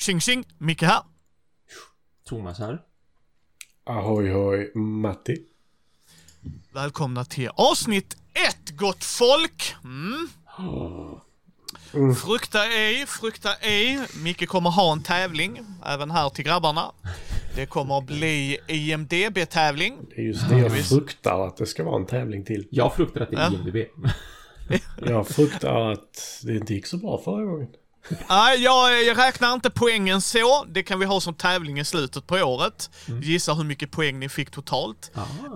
Tjing tjing, Micke här. Thomas här. Ahoy hoj, Matti. Välkomna till avsnitt ett, gott folk! Mm. Frukta ej, frukta ej. Micke kommer ha en tävling, även här till grabbarna. Det kommer att bli IMDB-tävling. Det är just det jag fruktar att det ska vara en tävling till. Jag fruktar att det är. IMDB. Jag fruktar att det inte gick så bra förra gången. Nej, jag, jag räknar inte poängen så. Det kan vi ha som tävling i slutet på året. Gissa hur mycket poäng ni fick totalt.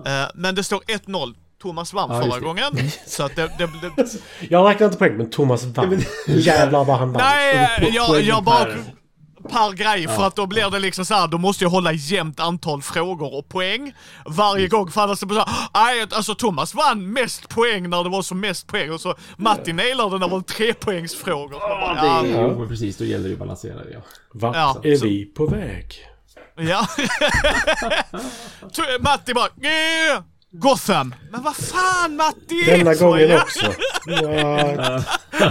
Eh, men det står 1-0. Thomas vann Ja, förra gången. Så att det, det, det, Jag räknar inte poäng, men Thomas vann. Jävlar vad han vann. Nej, jag, jag bara... per- grej, för att då blir det liksom så här, då måste jag hålla jämnt antal frågor och poäng varje gång. För annars är det bara så här, nej, alltså Thomas vann mest poäng när det var som mest poäng och så Matti nailade när det var trepoängsfrågor. Ja, Ja, det är, jo, men precis. Då gäller det att balansera det, ja. Vart Ja, är så- vi på väg? ja. Matti bara, "Eh, Gotham. Men vad fan Matti! Denna gången också. Ja,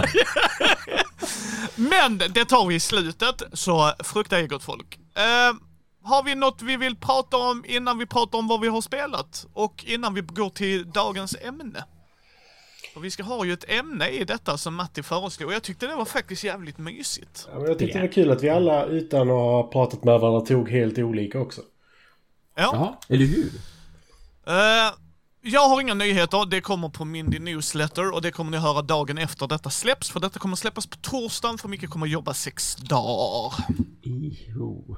Men det tar vi i slutet, så frukta er gott folk. Eh, har vi något vi vill prata om innan vi pratar om vad vi har spelat? Och innan vi går till dagens ämne? Och vi ska ha ju ett ämne i detta som Matti föreslog. Jag tyckte det var faktiskt jävligt mysigt. Ja, men jag tyckte det var kul att vi alla utan att ha pratat med varandra tog helt olika också. Ja. Jaha, eller hur? Eh, jag har inga nyheter, det kommer på Mindy Newsletter och det kommer ni höra dagen efter detta släpps. För detta kommer släppas på torsdagen, för mycket kommer jobba sex dagar. Iho.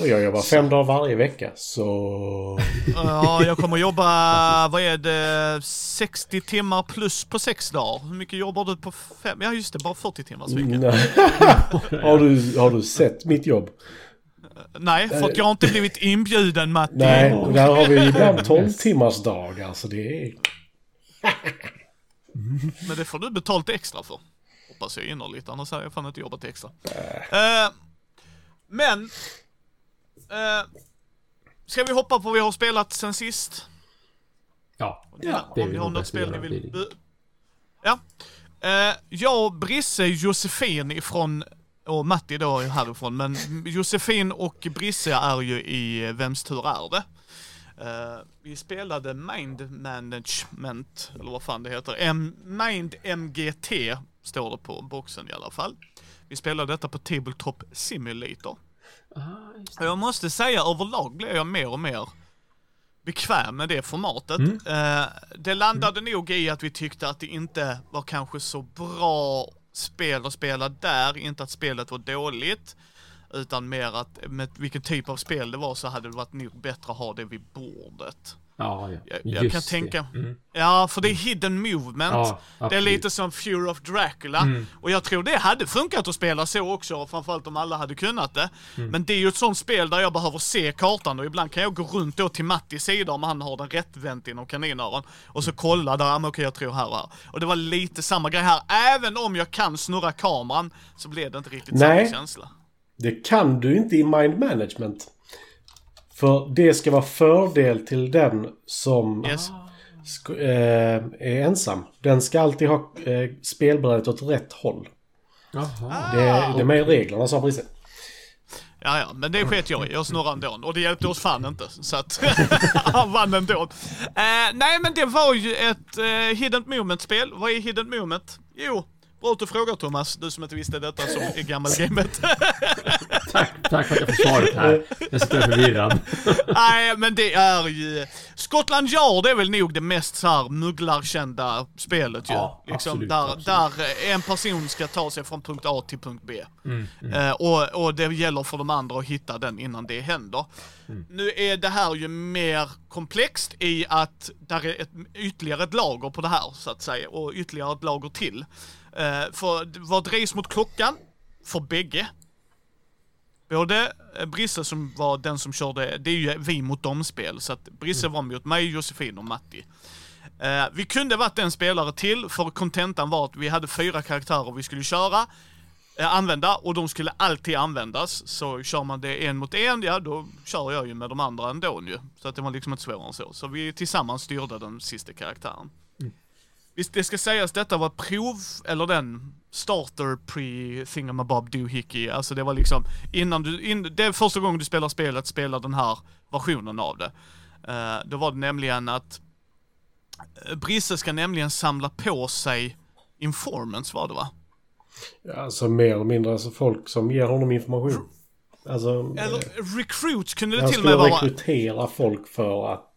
Och jag jobbar fem dagar varje vecka, så... Ja, jag kommer jobba, vad är det, 60 timmar plus på sex dagar. Hur mycket jobbar du på fem? Ja just det, bara 40 timmars vecka. Har, du, har du sett mitt jobb? Nej, för att jag har inte blivit inbjuden Matti. Nej, och där har vi ibland 12 timmars dagar, så det är... Men det får du betalt extra för. Hoppas jag innerligt, annars hade jag fan inte jobbat extra. Eh, men, eh, ska vi hoppa på vad vi har spelat sen sist? Ja, Ja, det är om ni har något spel ni vill... Ja. Eh, jag, Brisse, Josefin ifrån, och Matti då är härifrån, men Josefin och Brisse är ju i Vems tur är det? Eh, vi spelade Mind Management, eller vad fan det heter. M Mind MGT står det på boxen i alla fall. Vi spelade detta på Tabletop Simulator. Och jag måste säga överlag blev jag mer och mer bekväm med det formatet. Eh, det landade nog i att vi tyckte att det inte var kanske så bra spel att spela där, inte att spelet var dåligt. Utan mer att med vilken typ av spel det var så hade det varit nog bättre att ha det vid bordet. Ja, ja. Jag, jag kan det. tänka, Mm. ja för det är hidden movement. Ja, det är lite som Fear of Dracula. Och jag tror det hade funkat att spela så också, framförallt om alla hade kunnat det. Mm. Men det är ju ett sånt spel där jag behöver se kartan och ibland kan jag gå runt då till Mattis sida om han har den rättvänt inom kaninöron. Och så kolla där, men okej jag tror här och här. Och det var lite samma grej här. Även om jag kan snurra kameran så blev det inte riktigt Nej. samma känsla. Det kan du inte i mind management. För det ska vara fördel till den som Yes. sk- eh, är ensam. Den ska alltid ha eh, spelbrädet åt rätt håll. Jaha. Det, det är med i reglerna sa Brisse. Ja, ja, men det sket jag i. Jag snurrade ändå. Och det hjälpte oss fan inte. Så att han vann ändå. Uh, nej, men det var ju ett uh, Hidden Moment-spel. Vad är Hidden Moment? Jo, bra att du frågar Thomas. Du som inte visste detta som är gammal gamet. Tack, tack för att jag får svaret här. Jag sitter förvirrad. nej, men det är ju... Scotland Yard är väl nog det mest så här mugglarkända spelet ju. Ja, liksom, absolut, där, absolut. där en person ska ta sig från punkt A till punkt B. Mm, Eh, och, och det gäller för de andra att hitta den innan det händer. Mm. Nu är det här ju mer komplext i att där är ett, ytterligare ett lager på det här, så att säga, och ytterligare ett lager till. Eh, för vad drivs mot klockan? För bägge. Både eh, Brisse som var den som körde, det är ju vi mot dem-spel, så att Brisse var mot mig, Josefin och Matti. Eh, vi kunde varit en spelare till, för kontentan var att vi hade fyra karaktärer vi skulle köra, eh, använda, och de skulle alltid användas. Så kör man det en mot en, ja då kör jag ju med de andra ändå ju. Så att det var liksom inte svårare än så. Så vi tillsammans styrde den sista karaktären. Visst det ska sägas, detta var prov, eller den starter pre thingamabob doohickey. Alltså det var liksom innan du, in, det är första gången du spelar spelet, spelar den här versionen av det. Uh, då var det nämligen att eh, Brisse ska nämligen samla på sig informants var det va? Alltså mer eller mindre alltså folk som ger honom information. Alltså, Eller recruits kunde det han till och med skulle vara. rekrytera folk för att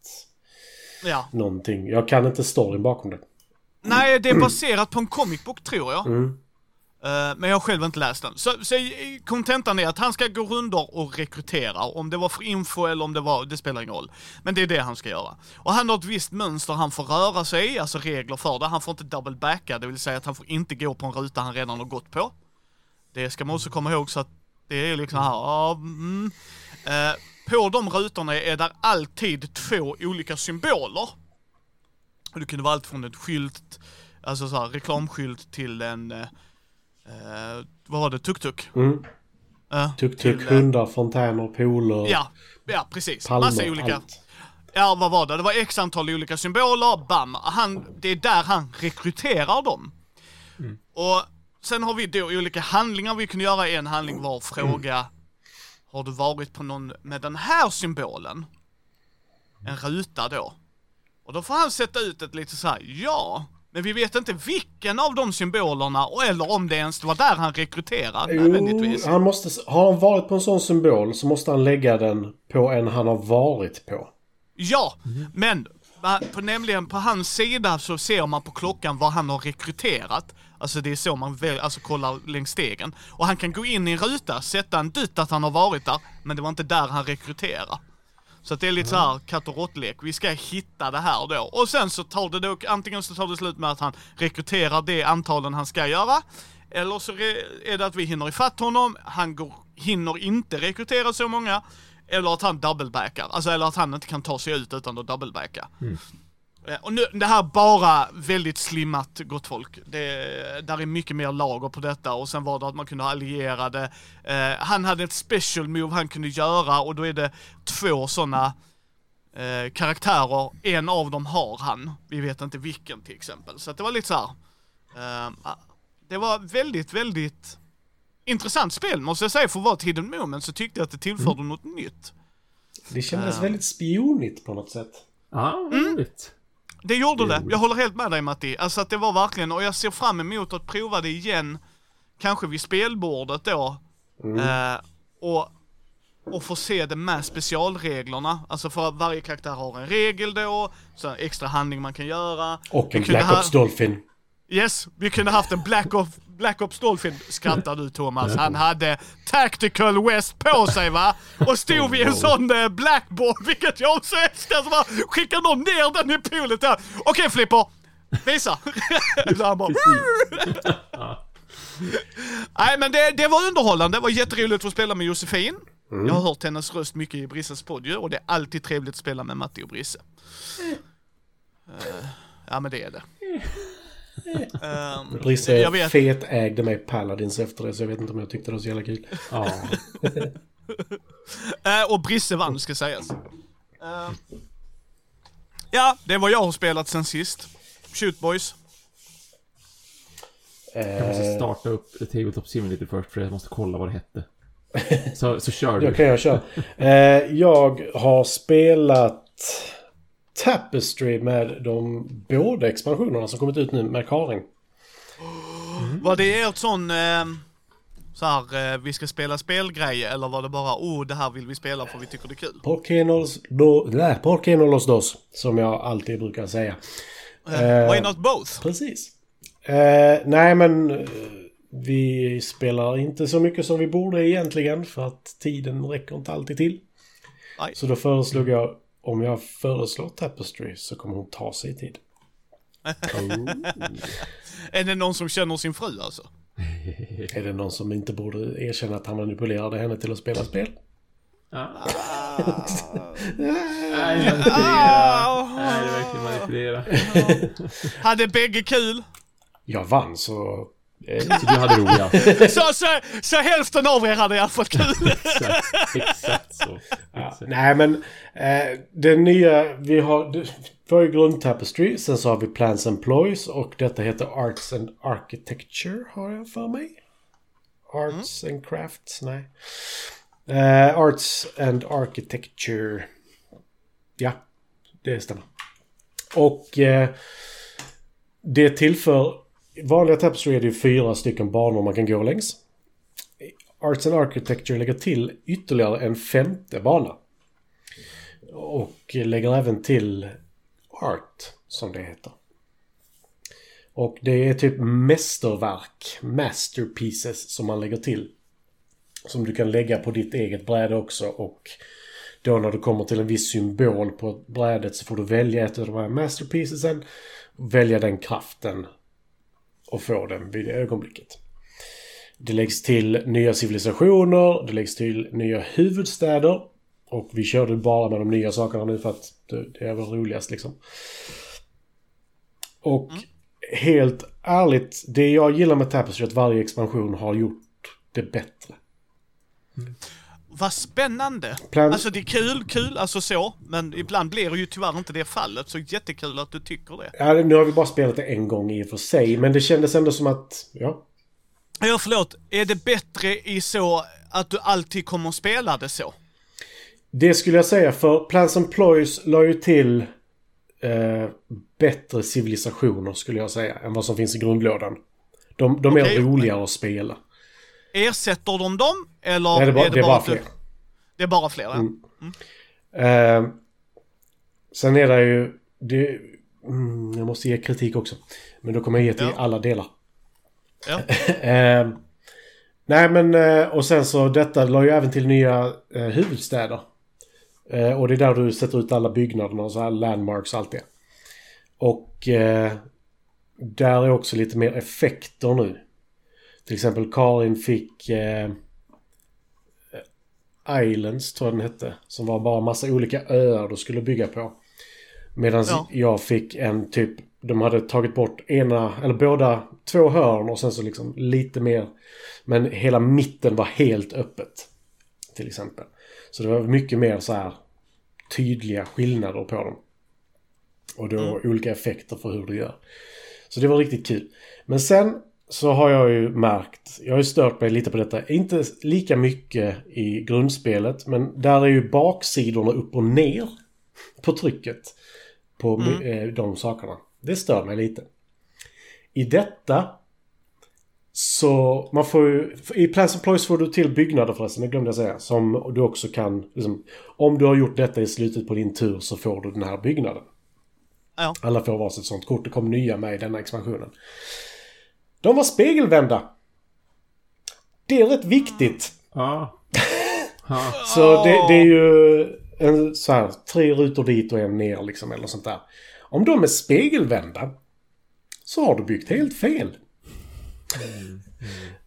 Ja. någonting. Jag kan inte storyn bakom det. Nej, det är baserat på en comic book tror jag. Mm. Eh, men jag har själv inte läst den. Så, så kontentan är att han ska gå rundor och rekrytera. Om det var för info eller om det var, det spelar ingen roll. Men det är det han ska göra. Och han har ett visst mönster han får röra sig i, alltså regler för det. Han får inte double backa, det vill säga att han får inte gå på en ruta han redan har gått på. Det ska man också komma ihåg så att det är liksom här, ja, mm. Eh, På de rutorna är där alltid två olika symboler. Och det kunde vara allt från en skylt, alltså så här, reklamskylt till en, eh, eh, vad var det, tuk-tuk? Mm. Eh, Tuk-tuk, till, eh, hundar, fontäner, pooler, Ja, ja precis. palmer, Massa olika. allt. Ja, vad var det? Det var x antal olika symboler, bam. Han, det är där han rekryterar dem. Och sen har vi då olika handlingar vi kunde göra. En handling var fråga, har du varit på någon med den här symbolen? En ruta då. Och då får han sätta ut ett lite så här, ja, men vi vet inte vilken av de symbolerna, och eller om det ens var där han rekryterade nödvändigtvis. han måste, har han varit på en sån symbol så måste han lägga den på en han har varit på. Ja, men va- på, nämligen på hans sida så ser man på klockan vad han har rekryterat. Alltså det är så man väl, alltså kollar längs stegen. Och han kan gå in i en ruta, sätta en dytt att han har varit där, men det var inte där han rekryterade. Så att det är lite så här katt och råttlek. Vi ska hitta det här då. Och sen så tar det då, antingen så tar det slut med att han rekryterar det antalen han ska göra. Eller så är det att vi hinner ifatt honom, han går, hinner inte rekrytera så många. Eller att han doublebackar, alltså eller att han inte kan ta sig ut utan att doublebacka. Eh, Och nu, det här är bara väldigt slimmat gott folk. Det, där är mycket mer lager på detta och sen var det att man kunde ha allierade. Eh, han hade ett special move han kunde göra och då är det två sådana eh, karaktärer. En av dem har han. Vi vet inte vilken till exempel. Så att det var lite så här. eh, det var väldigt, väldigt intressant spel måste jag säga. För att vara ett hidden moment så tyckte jag att det tillförde något nytt. Det kändes väldigt spionigt på något sätt. Ja, Mm. Det gjorde det. Jag håller helt med dig Matti. Alltså att det var verkligen, och jag ser fram emot att prova det igen, kanske vid spelbordet då. Eh, och, och få se det med specialreglerna. Alltså för att varje karaktär har en regel då, så extra handling man kan göra. Och en Black Ops Dolphin. Yes, vi kunde haft en Black, of, Black Ops Dolphin, skrattar du Thomas. Han hade Tactical West på sig va? Och stod vid en sån eh, blackboard, vilket jag också älskar. Så bara skickar någon ner den i poolet där. Okej Flipper, visa. Så han bara, Nej men det, det var underhållande, det var jätteroligt att spela med Josefin. Jag har hört hennes röst mycket i Brisses podd ju, och det är alltid trevligt att spela med Matti och Brisse. Eh, ja men det är det. Ehm, Brisse jag vet. fet ägde mig Paladins efter det så jag vet inte om jag tyckte det var så jävla kul. Ja. Eh, och Brisse vann ska sägas. Eh, ja, det vad jag har spelat sen sist. Shoot boys. Jag måste Eh, starta upp Tabletop Simulator först för jag måste kolla vad det hette. Så, så kör då du. kan jag köra. Eh, jag har spelat Tapestry med de båda expansionerna som kommit ut nu med Karin. Var det ert sån, eh, så här, eh, vi ska spela spelgrej eller var det bara, oh det här vill vi spela för vi tycker det är kul? Por qué no los dos? Som jag alltid brukar säga. Eh, Why not both? Precis. Eh, nej men eh, vi spelar inte så mycket som vi borde egentligen för att tiden räcker inte alltid till. Nej. Så då föreslog jag om jag föreslår Tapestry så kommer hon ta sig tid. Är det någon som känner sin fru alltså? Är det någon som inte borde erkänna att han manipulerade henne till att spela spel? Ja. Nej, manipulera. Nej, det är verkligen manipulera. Hade bägge kul? Jag vann så... Så du hade roligt ja. Så, så, så hälften av er hade i alla fall kul. Exakt, exakt så. ja. Exakt. Nej men eh, det nya vi har... Det, vi har ju grund-Tapestry, sen så har vi Plans and Ploys och detta heter Arts and Architecture har jag för mig. Arts and Crafts, nej. Eh, Arts and Architecture. Ja, det stämmer. Och eh, det tillför... Vanliga Tapestry är det ju fyra stycken banor man kan gå längs. Arts and Architecture lägger till ytterligare en femte bana. Och lägger även till Art, som det heter. Och det är typ mästerverk, masterpieces, som man lägger till. Som du kan lägga på ditt eget bräde också och då när du kommer till en viss symbol på brädet så får du välja ett av de här masterpiecesen. Välja den kraften och få den vid det ögonblicket. Det läggs till nya civilisationer, det läggs till nya huvudstäder. Och vi körde bara med de nya sakerna nu för att det är väl roligast liksom. Och helt ärligt, det jag gillar med Tapestry är att varje expansion har gjort det bättre. Vad spännande! Plan- Alltså det är kul, kul, alltså så. Men ibland blir det ju tyvärr inte det fallet. Så jättekul att du tycker det. Ja, nu har vi bara spelat det en gång i och för sig, men det kändes ändå som att, ja. Ja, förlåt. Är det bättre i så att du alltid kommer att spela det så? Det skulle jag säga, för Plans and Ploys la ju till eh, bättre civilisationer skulle jag säga, än vad som finns i grundlådan. De, de är Okej. roligare att spela. Ersätter de dem? Eller Nej, det är bara, är det är bara att du- fler. Det är bara fler, ja. Mm. Eh, sen är det ju... Det, mm, jag måste ge kritik också. Men då kommer jag ge till Ja. alla delar. ja. Eh, nej men eh, och sen så detta la ju även till nya eh, huvudstäder. Eh, och det är där du sätter ut alla byggnaderna och så här landmarks och allt det. Och där är också lite mer effekter nu. Till exempel Karin fick eh, Islands tror jag den hette. Som var bara massa olika öar du skulle bygga på. Medan Ja. jag fick en typ, de hade tagit bort ena, eller båda, två hörn och sen så liksom lite mer. Men hela mitten var helt öppet. Till exempel. Så det var mycket mer så här tydliga skillnader på dem. Och då olika effekter för hur du gör. Så det var riktigt kul. Men sen så har jag ju märkt, jag har ju stört mig lite på detta, inte lika mycket i grundspelet, men där är ju baksidorna upp och ner på trycket på eh, de sakerna. Det stör mig lite. I detta så man får ju, i Plans and Ploys får du till byggnader förresten, det glömde jag säga. Som du också kan, liksom, om du har gjort detta i slutet på din tur så får du den här byggnaden. Ja. Alla får varsitt sånt kort, det kom nya med i denna expansionen. De var spegelvända. Det är rätt viktigt. Ja. ja. Så det, det är ju en, så här, tre rutor dit och en ner liksom, eller sånt där. Om de är spegelvända så har du byggt helt fel.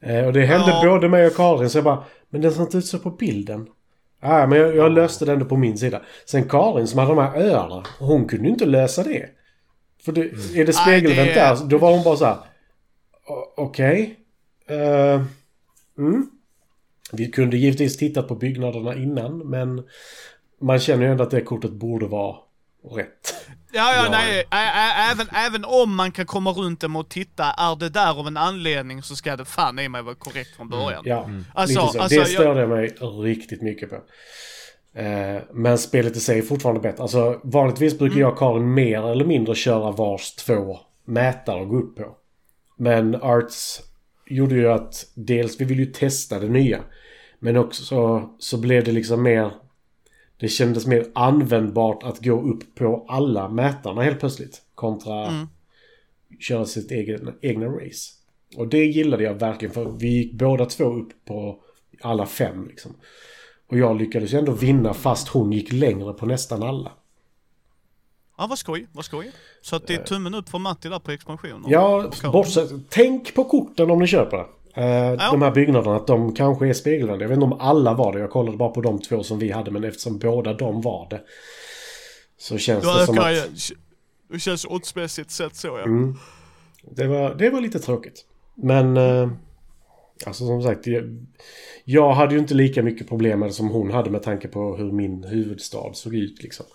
Eh, och det hände Ja. både mig och Karin, så jag bara, men den ser inte ut så på bilden. Ja, men jag, jag löste det ändå på min sida. Sen Karin som hade de här öarna, hon kunde ju inte lösa det. För det, är det spegelvänt där, då var hon bara så här. "O- Okej. Eh, mm. Vi kunde givetvis tittat på byggnaderna innan, men man känner ju ändå att det kortet borde vara rätt. Ja, ja, Ja. nej. Även, även om man kan komma runt dem och titta, är det där av en anledning så ska det fan i mig vara korrekt från början. Ja, Alltså- lite så. alltså, det störde jag mig riktigt mycket på. Eh, men spelet i sig är fortfarande bättre. Alltså vanligtvis brukar Mm. jag och Karin mer eller mindre köra vars två mätare att gå upp på. Men Arts gjorde ju att dels vi vill ju testa det nya. Men också så, så blev det liksom mer... Det kändes mer användbart att gå upp på alla mätarna helt plötsligt. Kontra Mm. köra sitt egen, egna race. Och det gillade jag verkligen för vi gick båda två upp på alla fem liksom. Och jag lyckades ju ändå vinna fast hon gick längre på nästan alla. Ja, vad skoj, vad skoj. Så att det är tummen upp för Matti där på expansionen. Ja, bortsett. Tänk på korten om ni köper det. Eh, De här byggnaderna, att de kanske är spegelvända. Jag vet inte om alla var det. Jag kollade bara på de två som vi hade. Men eftersom båda de var det. Så känns Då det som att... jag, det känns oddsmässigt sett så ja. Mm. Det var, det var lite tråkigt. Men... Eh, alltså som sagt. Jag, jag hade ju inte lika mycket problem med det som hon hade med tanke på hur min huvudstad såg ut liksom.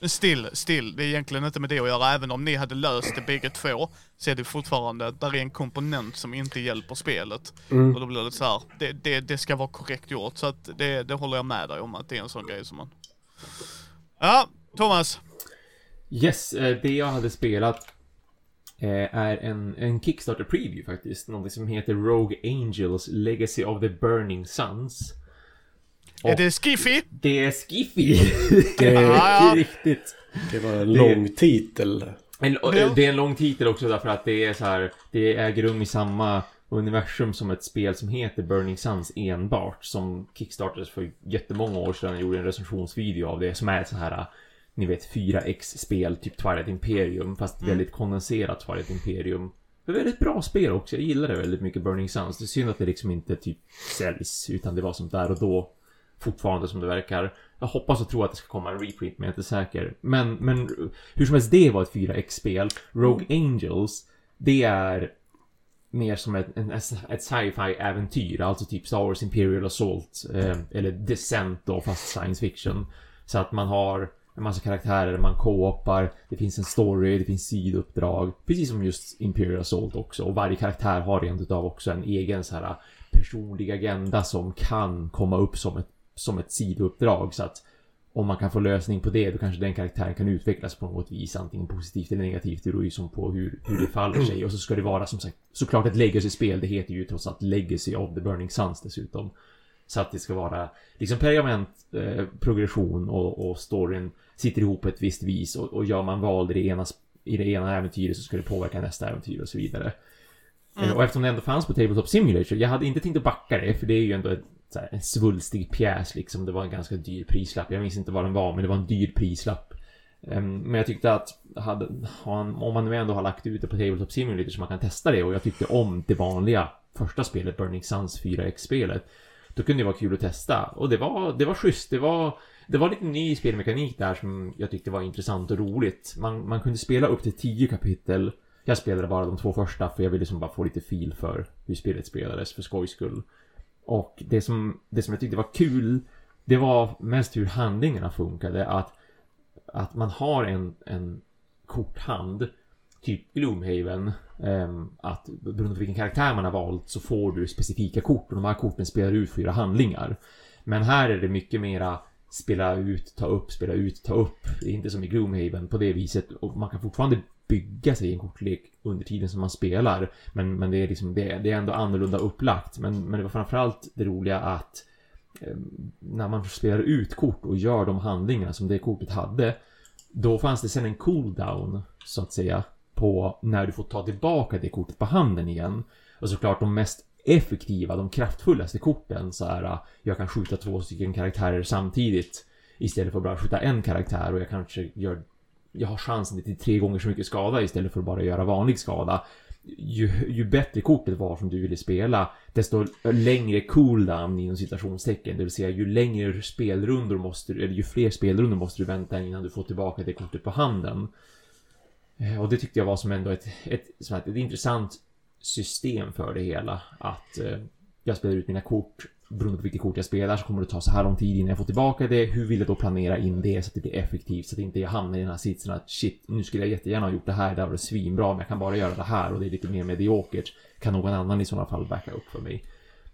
Men still, still, det är egentligen inte med det att göra. Även om ni hade löst det bägge två, så är det fortfarande, där är en komponent som inte hjälper spelet. Mm. Och då blir det så här, det, det, det ska vara korrekt gjort. Så att det, det håller jag med dig om, att det är en sån grej som man... Ja, Thomas. Yes, eh, det jag hade spelat eh, är en, en Kickstarter preview faktiskt. Någonting som heter Rogue Angels Legacy of the Burning Suns. Är det Skiffy? Det är Skiffy! Det, Ja, ja. Riktigt. det var en lång titel. En, Ja. Det är en lång titel också därför att det är så här, det äger rum i samma universum som ett spel som heter Burning Suns enbart. Som kickstartades för jättemånga år sedan och gjorde en recensionsvideo av det som är ett så här, ni vet 4X-spel, typ Twilight Imperium, fast Mm. väldigt kondenserat Twilight Imperium. Det är väldigt bra spel också, jag gillar det väldigt mycket Burning Suns. Det är synd att det liksom inte typ säljs, utan det var som där och då fortfarande som det verkar. Jag hoppas och tror att det ska komma en reprint, men jag är inte säker. Men, men hur som helst, det var ett 4X-spel. Rogue Angels, det är mer som ett, ett sci-fi äventyr, alltså typ Star Wars Imperial Assault, eh, eller Descent då, fast science fiction. Så att man har en massa karaktärer, man co-opar, det finns en story, det finns sidouppdrag. Precis som just Imperial Assault också. Och varje karaktär har rent utav också en egen så här personlig agenda som kan komma upp som ett, som ett sidouppdrag. Så att om man kan få lösning på det, då kanske den karaktären kan utvecklas på något vis, antingen positivt eller negativt. Det beror ju som på hur, hur det faller sig. Och så ska det vara som sagt, såklart ett legacy-spel. Det heter ju trots allt Legacy of the Burning Suns dessutom. Så att det ska vara liksom pergament, eh, progression och, och storyn sitter ihop på ett visst vis och, och gör man val i det, ena, i det ena äventyret så ska det påverka nästa äventyr och så vidare. Eh, Och eftersom det ändå fanns på Tabletop Simulator, jag hade inte tänkt att backa det, för det är ju ändå ett, här, en svulstig pjäs liksom. Det var en ganska dyr prislapp. Jag minns inte vad den var, men det var en dyr prislapp. Ehm, men jag tyckte att hade, om man nu ändå har lagt ut det på Tabletop Simulator så man kan testa det och jag tyckte om det vanliga första spelet, Burning Suns 4X-spelet. Då kunde det vara kul att testa. Och det var, det var schysst. Det var, det var lite ny spelmekanik där som jag tyckte var intressant och roligt. Man, man kunde spela upp till 10 kapitel. Jag spelade bara de två första för jag ville liksom bara få lite feel för hur spelet spelades för skojs skull. Och det som, det som jag tyckte var kul, det var mest hur handlingarna funkade. Att, att man har en, en korthand, typ Gloomhaven, ehm, att beroende på vilken karaktär man har valt så får du specifika kort och de här korten spelar ut fyra handlingar. Men här är det mycket mera spela ut, ta upp, spela ut, ta upp. Det är inte som i Gloomhaven på det viset. Och man kan fortfarande bygga sig en kortlek under tiden som man spelar. Men, men det är liksom, det, det är ändå annorlunda upplagt. Men, men det var framförallt det roliga att eh, när man spelar ut kort och gör de handlingarna som det kortet hade. Då fanns det sen en cooldown, så att säga, på när du får ta tillbaka det kortet på handen igen. Och såklart de mest effektiva, de kraftfullaste korten så här, jag kan skjuta två stycken karaktärer samtidigt istället för att bara skjuta en karaktär och jag kanske gör jag har chansen till tre gånger så mycket skada istället för att bara göra vanlig skada. Ju, ju bättre kortet var som du ville spela, desto längre cooldown inom citationstecken. Det vill säga ju längre spelrundor måste du, eller ju fler spelrundor måste du vänta innan du får tillbaka det kortet på handen. Eh, och det tyckte jag var som ändå ett, ett, ett, ett intressant system för det hela. Att eh, jag spelar ut mina kort. Beroende på vilket kort jag spelar så kommer det ta så här lång tid innan jag får tillbaka det. Hur vill jag då planera in det så att det blir effektivt? Så att inte jag hamnar i den här sitsen att shit, nu skulle jag jättegärna ha gjort det här. Det var det svinbra, men jag kan bara göra det här och det är lite mer mediokert. Kan någon annan i sådana fall backa upp för mig?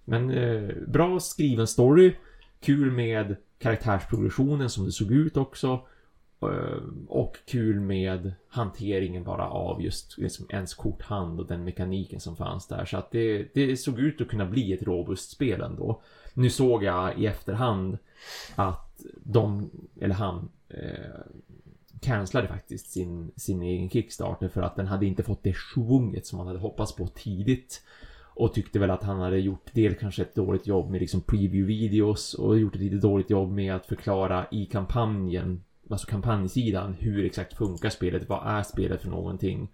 Men eh, bra skriven story. Kul med karaktärsprogressionen som det såg ut också. Eh, och kul med hanteringen bara av just liksom ens korthand och den mekaniken som fanns där. Så att det, det såg ut att kunna bli ett robust spel ändå. Nu såg jag i efterhand att de, eller han, eh, cancellade faktiskt sin, sin egen Kickstarter för att den hade inte fått det svunget som man hade hoppats på tidigt. Och tyckte väl att han hade gjort del kanske ett dåligt jobb med liksom preview-videos och gjort ett lite dåligt jobb med att förklara i kampanjen, alltså kampanjsidan, hur exakt funkar spelet, vad är spelet för någonting.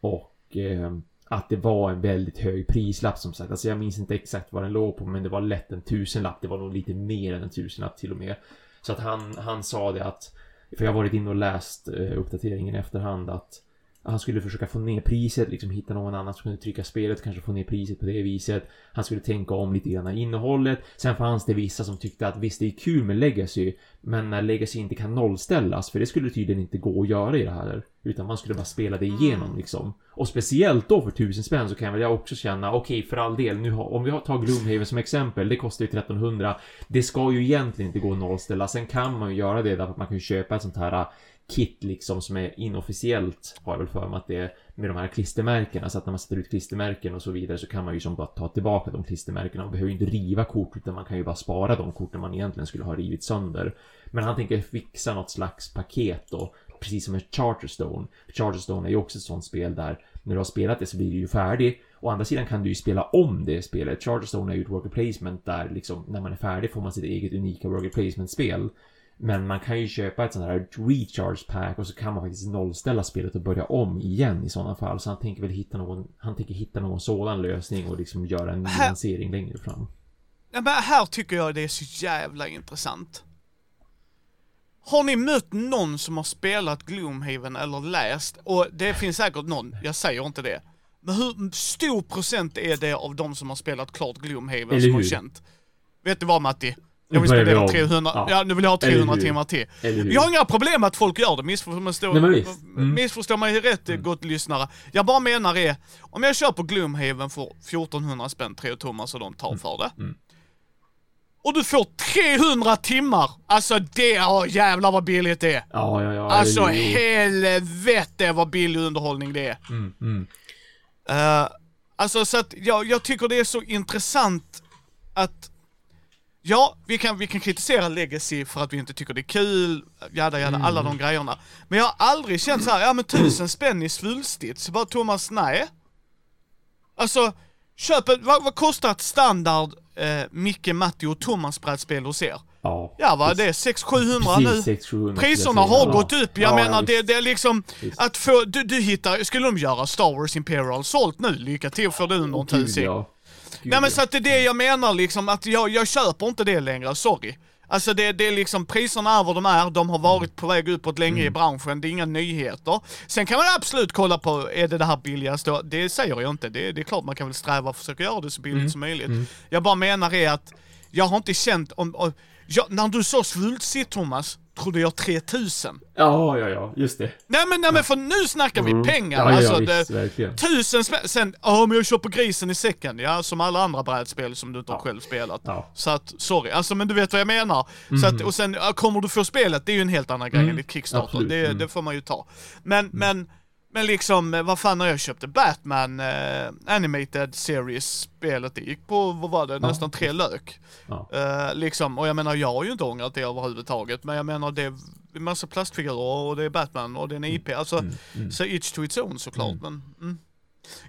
Och eh, att det var en väldigt hög prislapp som sagt. Alltså jag minns inte exakt vad den låg på men det var lätt en tusenlapp. Det var nog lite mer än en tusenlapp till och med. Så att han, han sa det att, för jag har varit inne och läst eh, uppdateringen i efterhand att han skulle försöka få ner priset, liksom hitta någon annan som kunde trycka spelet, kanske få ner priset på det viset. Han skulle tänka om lite grann innehållet. Sen fanns det vissa som tyckte att visst, det är kul med Legacy, men när Legacy inte kan nollställas, för det skulle tydligen inte gå att göra i det här. Utan man skulle bara spela det igenom liksom. Och speciellt då för tusen spänn så kan väl jag också känna, okej okay, för all del, nu har, om vi tar Gloomhaven som exempel, det kostar ju 1300. Det ska ju egentligen inte gå att nollställa. Sen kan man ju göra det därför att man kan ju köpa ett sånt här kit liksom som är inofficiellt har jag väl för mig att det är med de här klistermärkena så att när man sätter ut klistermärken och så vidare så kan man ju som bara ta tillbaka de klistermärkena. Man behöver ju inte riva kort utan man kan ju bara spara de korten man egentligen skulle ha rivit sönder. Men han tänker fixa något slags paket då precis som ett Charterstone. Charterstone är ju också ett sånt spel där när du har spelat det så blir du ju färdig. Å andra sidan kan du ju spela om det spelet. Charterstone är ju ett worker placement där liksom när man är färdig får man sitt eget unika worker placement-spel. Men man kan ju köpa ett sånt här recharge pack och så kan man faktiskt nollställa spelet och börja om igen i sådana fall. Så han tänker väl hitta någon, han tänker hitta någon sådan lösning och liksom göra en nyansering längre fram. Ja, men här tycker jag det är så jävla intressant. Har ni mött någon som har spelat Gloomhaven eller läst, och det finns säkert någon, jag säger inte det. Men hur stor procent är det av de som har spelat klart Gloomhaven Eller som hur? har känt? Vet du vad Matti? Nu Jag vill spendera om. 300, ja. Ja. nu vill jag ha Eller 300 hur? timmar till. Jag har inga problem med att folk gör det, missförstå, Nej, visst. Mm. missförstå mig rätt gott lyssnare. Jag bara menar är, om jag köper Gloomhaven för 1400 spänn, 3 Thomas och de tar för det. Mm. Och du får 300 timmar! Alltså det, oh, jävlar vad billigt det är! Ja, ja, ja. Alltså helvete vad billig underhållning det är. Mm, mm. Eh, alltså så att jag, jag tycker det är så intressant att Ja, vi kan, vi kan kritisera Legacy för att vi inte tycker det är kul, jada jada, alla de grejerna. Men jag har aldrig känt så här, ja men tusen spänn i svulstigt, så bara Thomas, nej. Alltså, köp ett, vad, vad kostar ett standard eh, Micke, Matti och Thomas brädspel hos er? Ja. Ja vad är det, 600-700 nu? Precis, 600 Priserna har gått upp, jag Ja, menar ja, det, det är liksom Visst. att få, du, du hittar, skulle de göra Star Wars Imperial sålt nu, lycka till får du någon Gud, tusen. Nej men så att det är det jag menar liksom, att jag, jag köper inte det längre, sorry. Alltså det, det är liksom, priserna är vad de är, de har varit på väg uppåt länge Mm. i branschen, det är inga nyheter. Sen kan man absolut kolla på, är det det här billigaste? Det säger jag inte, det, det är klart man kan väl sträva och försöka göra det så billigt Mm. som möjligt. Jag bara menar är att, jag har inte känt om, om jag, när du sa svultsigt Thomas, trodde jag 3000. Ja, ja, ja, just det. Nej men, nej men för nu snackar vi pengar, Ja, ja, alltså visst, det, verkligen. Tusen spänn, sen, ja men jag köper grisen i säcken, ja som alla andra brädspel som du inte har Ja. själv spelat. Ja. Mhm. Så att, sorry, alltså men du vet vad jag menar. Så att, och sen, ja, kommer du få spelet, det är ju en helt annan grej än ditt Kickstarter, det, Mm. det får man ju ta. Men, men, men liksom, eh, vad fan när jag köpte Batman eh, Animated Series-spelet, det gick på, vad var det, nästan tre lök. Ja. Eh, liksom, och jag menar jag har ju inte ångrat det överhuvudtaget, men jag menar det är en massa plastfigurer och det är Batman och det är en IP, alltså, Mm, så each to its own såklart, men mm.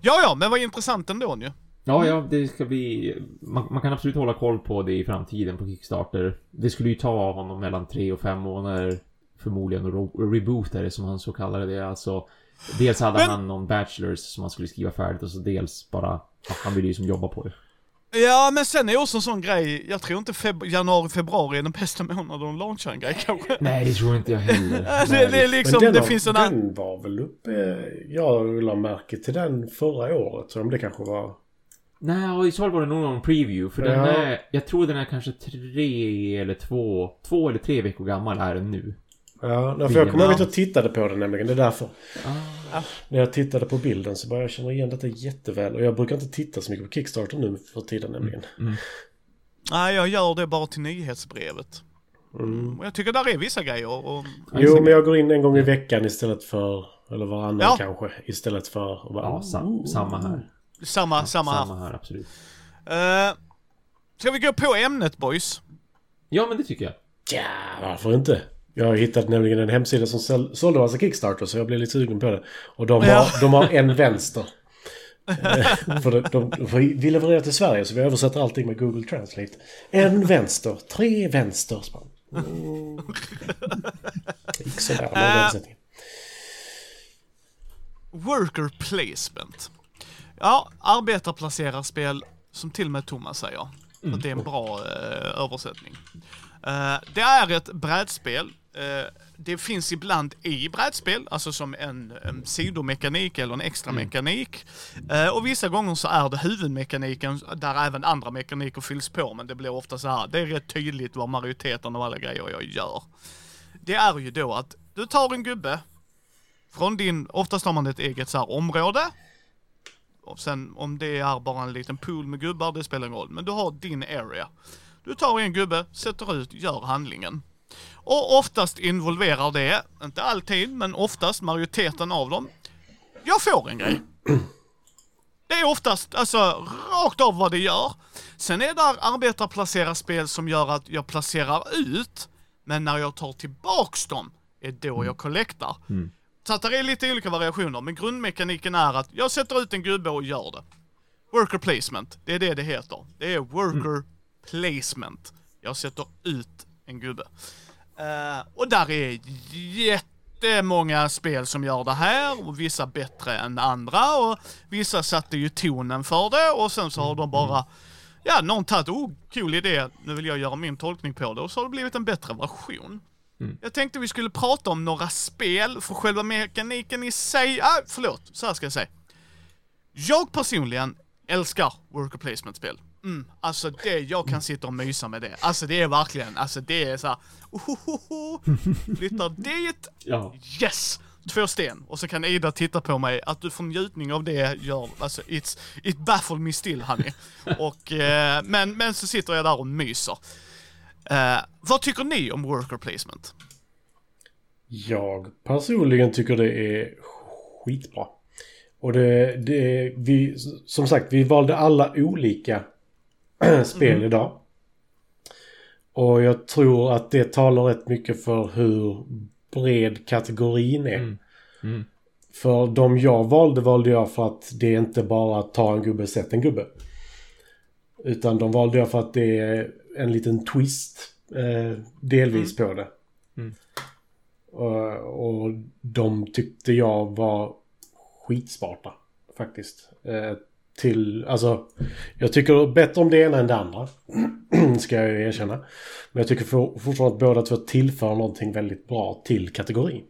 Ja, ja, men vad intressant ändå ju. Ja, ja, det ska bli... Man, man kan absolut hålla koll på det i framtiden på Kickstarter. Det skulle ju ta honom mellan tre och fem månader förmodligen att ro- reboota det som han så kallade det. Alltså, dels hade Men- han någon bachelors som han skulle skriva färdigt och så dels bara... Han ville ju som jobba på det. Ja, men sen är också en sån grej, jag tror inte feb- januari, februari är den bästa månaden att launcha en grej kanske. Nej, det tror inte jag heller. det, det är liksom, den, det har- finns en annan... den var väl uppe... Jag la märke till den förra året. Så om det kanske var... Nej, och i så fall var det nog någon preview. För den Ja. är... Jag tror den är kanske tre eller två... Två eller tre veckor gammal är den nu. Ja, för jag kommer Ja. ihåg att jag tittade på den nämligen. Det är därför. Ah. När jag tittade på bilden så började jag känna igen detta jätteväl. Och jag brukar inte titta så mycket på Kickstarter nu för tiden nämligen. Nej, jag gör det bara till nyhetsbrevet. Mm. Och jag tycker där är vissa grejer och... Jo, men jag går in en gång i veckan istället för... Eller varannan Ja. kanske. Istället för... att bara, Ja, sam, samma här. Samma, samma här. Samma här, absolut. Uh, ska vi gå på ämnet boys? Ja, men det tycker jag. Ja, varför inte? Jag har hittat nämligen en hemsida som sål- sålde massa Kickstarter så jag blev lite sugen på det. Och de har, Ja. de har en vänster. Eh, för de, de, de, vi levererar till Sverige så vi översätter allting med Google Translate. En vänster, tre vänster. Mm. Det gick sådär med Äh. översättningen. Worker placement. Ja, arbetarplacerarspel som till och med Thomas säger. För det är en bra eh, översättning. Eh, det är ett brädspel eh, det finns ibland i brädspel, alltså som en, en sidomekanik eller en extra mekanik. Eh, och vissa gånger så är det huvudmekaniken där även andra mekaniker fylls på, men det blir ofta så här, det är rätt tydligt vad majoriteten av alla grejer jag gör. Det är ju då att du tar en gubbe från din, oftast har man ett eget så här område. Och sen om det är bara en liten pool med gubbar, det spelar ingen roll. Men du har din area. Du tar en gubbe, sätter ut, gör handlingen. Och oftast involverar det, inte alltid, men oftast majoriteten av dem. Jag får en grej. Det är oftast, alltså, rakt av vad det gör. Sen är där arbetarplacera spel som gör att jag placerar ut, men när jag tar tillbaks dem, är då jag collectar. Så att det är lite olika variationer, men grundmekaniken är att jag sätter ut en gubbe och gör det. Worker placement, det är det det heter. Det är worker placement. Jag sätter ut en gubbe. Eh, och där är jättemånga spel som gör det här, och vissa bättre än andra, och vissa satte ju tonen för det, och sen så har de bara, ja, någon tagit, oh, cool idé, nu vill jag göra min tolkning på det, och så har det blivit en bättre version. Jag tänkte vi skulle prata om några spel, för själva mekaniken i sig, ah, förlåt, så här ska jag säga. Jag personligen älskar worker placement-spel. Mm, alltså det, jag kan sitta och mysa med det. Alltså det är verkligen, alltså det är såhär, ohohoho, flyttar dit, Ja. yes! Två sten. Och så kan Ida titta på mig, att du får njutning av det gör, alltså it's, it baffled me still honey. Och, eh, men, men så sitter jag där och myser. Eh, vad tycker ni om worker placement? Jag personligen tycker det är skitbra. Och det, det vi, som sagt, vi valde alla olika spel idag. Och jag tror att det talar rätt mycket för hur bred kategorin är. Mm. Mm. För de jag valde valde jag för att det är inte bara att ta en gubbe, sätt en gubbe. Utan de valde jag för att det är en liten twist eh, delvis på det. Mm. Och, och de tyckte jag var skitsmarta faktiskt. Eh, till, alltså, jag tycker bättre om det ena än det andra. ska jag ju erkänna. Men jag tycker for, fortfarande att båda två tillför någonting väldigt bra till kategorin.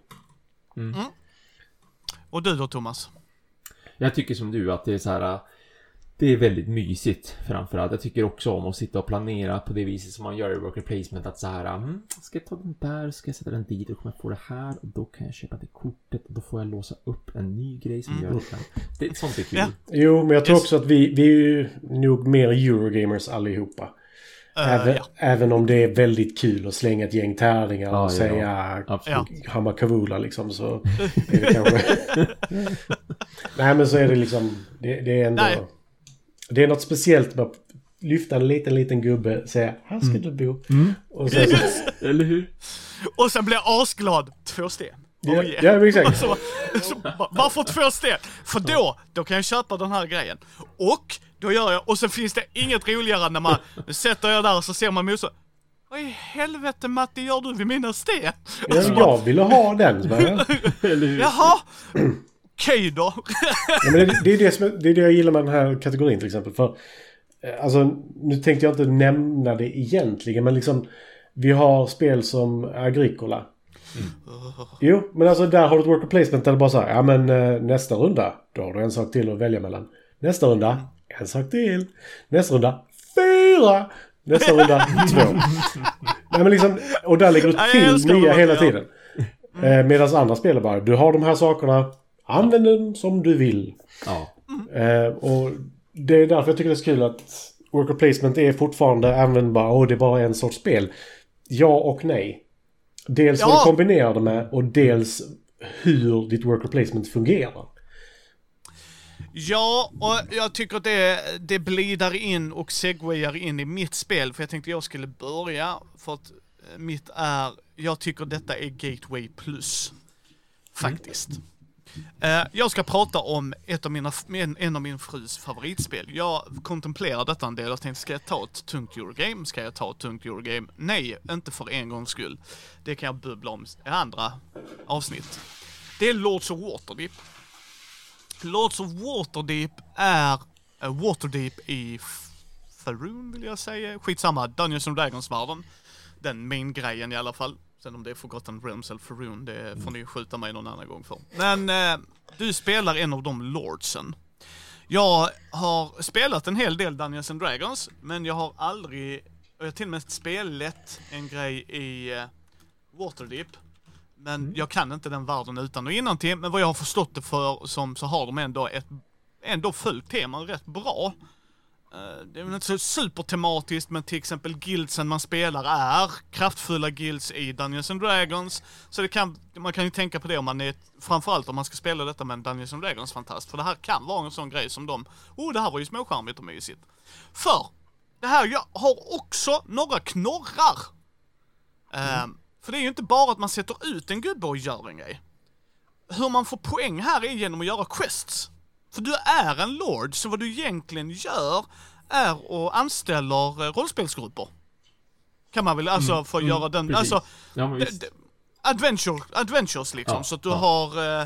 Och du då Thomas? Jag tycker som du att det är så här. Det är väldigt mysigt framförallt. Jag tycker också om att sitta och planera på det viset som man gör i worker placement. Att så här, mm, ska jag ta den där, ska jag sätta den dit och kommer jag få det här och då kan jag köpa det kortet och då får jag låsa upp en ny grej som gör det. det sånt är kul. Ja. Jo, men jag tror också att vi, vi är ju nog mer Eurogamers allihopa. Eh, även, ja. även om det är väldigt kul att slänga ett gäng tärningar Ja, och ja. säga Absolut. Hamakavula liksom så är det kanske... Nej men så är det liksom, det, det är ändå... Nej. Det är något speciellt med att lyfta en liten, liten gubbe, säga här ska du bo. Och sen så... Eller hur? Och sen blir jag asglad, två sten. Ja, Oh, yeah. ja, exakt. Så, så, va- varför två sten? För då, då kan jag köpa den här grejen. Och, då gör jag, och sen finns det inget roligare när man, nu sätter jag där och så ser man motståndaren. Vad i helvete Matti gör du vid mina sten? Ja, jag ville ha den. Jaha, okej då. Ja, men det, det, är det, som, det är det jag gillar med den här kategorin till exempel. För, eh, alltså, nu tänkte jag inte nämna det egentligen, men liksom vi har spel som Agricola. Jo, men alltså där har du ett worker placement där det bara så här, ja men eh, nästa runda, då har du en sak till att välja mellan. Nästa runda, en sak till. Nästa runda, fyra. Nästa runda, två. Nej men liksom, och där lägger du till nya hela tiden. Eh, Medan andra spelar bara, du har de här sakerna, använd den som du vill. Ja. Eh, och det är därför jag tycker det är så kul att worker placement är fortfarande användbar och det är bara en sorts spel. Ja och nej. Dels vad Ja. du kombinerar det med och dels hur ditt worker placement fungerar. Ja, och jag tycker att det, det blidar in och segwayar in i mitt spel, för jag tänkte jag skulle börja, för att eh, mitt är, jag tycker detta är Gateway plus. Faktiskt. Eh, Eh, jag ska prata om ett av mina, en, en av min frus favoritspel. Jag kontemplerar detta en del och tänkte, ska jag ta ett tungt Eurogame? Ska jag ta ett tungt Eurogame? Nej, inte för en gångs skull. Det kan jag bubbla om i andra avsnitt. Det är Lords of Waterdeep. Lords of Waterdeep är uh, Waterdeep i Faroon vill jag säga. Skitsamma, Dungeons and Dragons-världen. Den main-grejen i alla fall. Sen om det är Forgotten Realms eller Faroon, det får ni skjuta mig någon annan gång för. Men eh, du spelar en av de lordsen. Jag har spelat en hel del Dungeons and Dragons, men jag har aldrig, och jag har till och med spelat en grej i eh, Waterdeep. Men jag kan inte den världen utan och innantill, men vad jag har förstått det för som så har de ändå ett, ändå följt teman rätt bra. Eh, Det är väl inte så supertematiskt, men till exempel guildsen man spelar är kraftfulla guilds i Dungeons and Dragons. Så det kan, man kan ju tänka på det om man är, framförallt om man ska spela detta med en Dungeons and Dragons fantast. För det här kan vara en sån grej som de, oh det här var ju småcharmigt och mysigt. För, det här jag har också några knorrar. Eh, för det är ju inte bara att man sätter ut en gubbe och gör en grej. Hur man får poäng här är genom att göra quests. För du är en lord, så vad du egentligen gör är att anställer eh, rollspelsgrupper. Kan man väl, alltså för att göra den, Mm, Precis. alltså Ja, adventure, adventures liksom. Ja, så att du ja. har eh,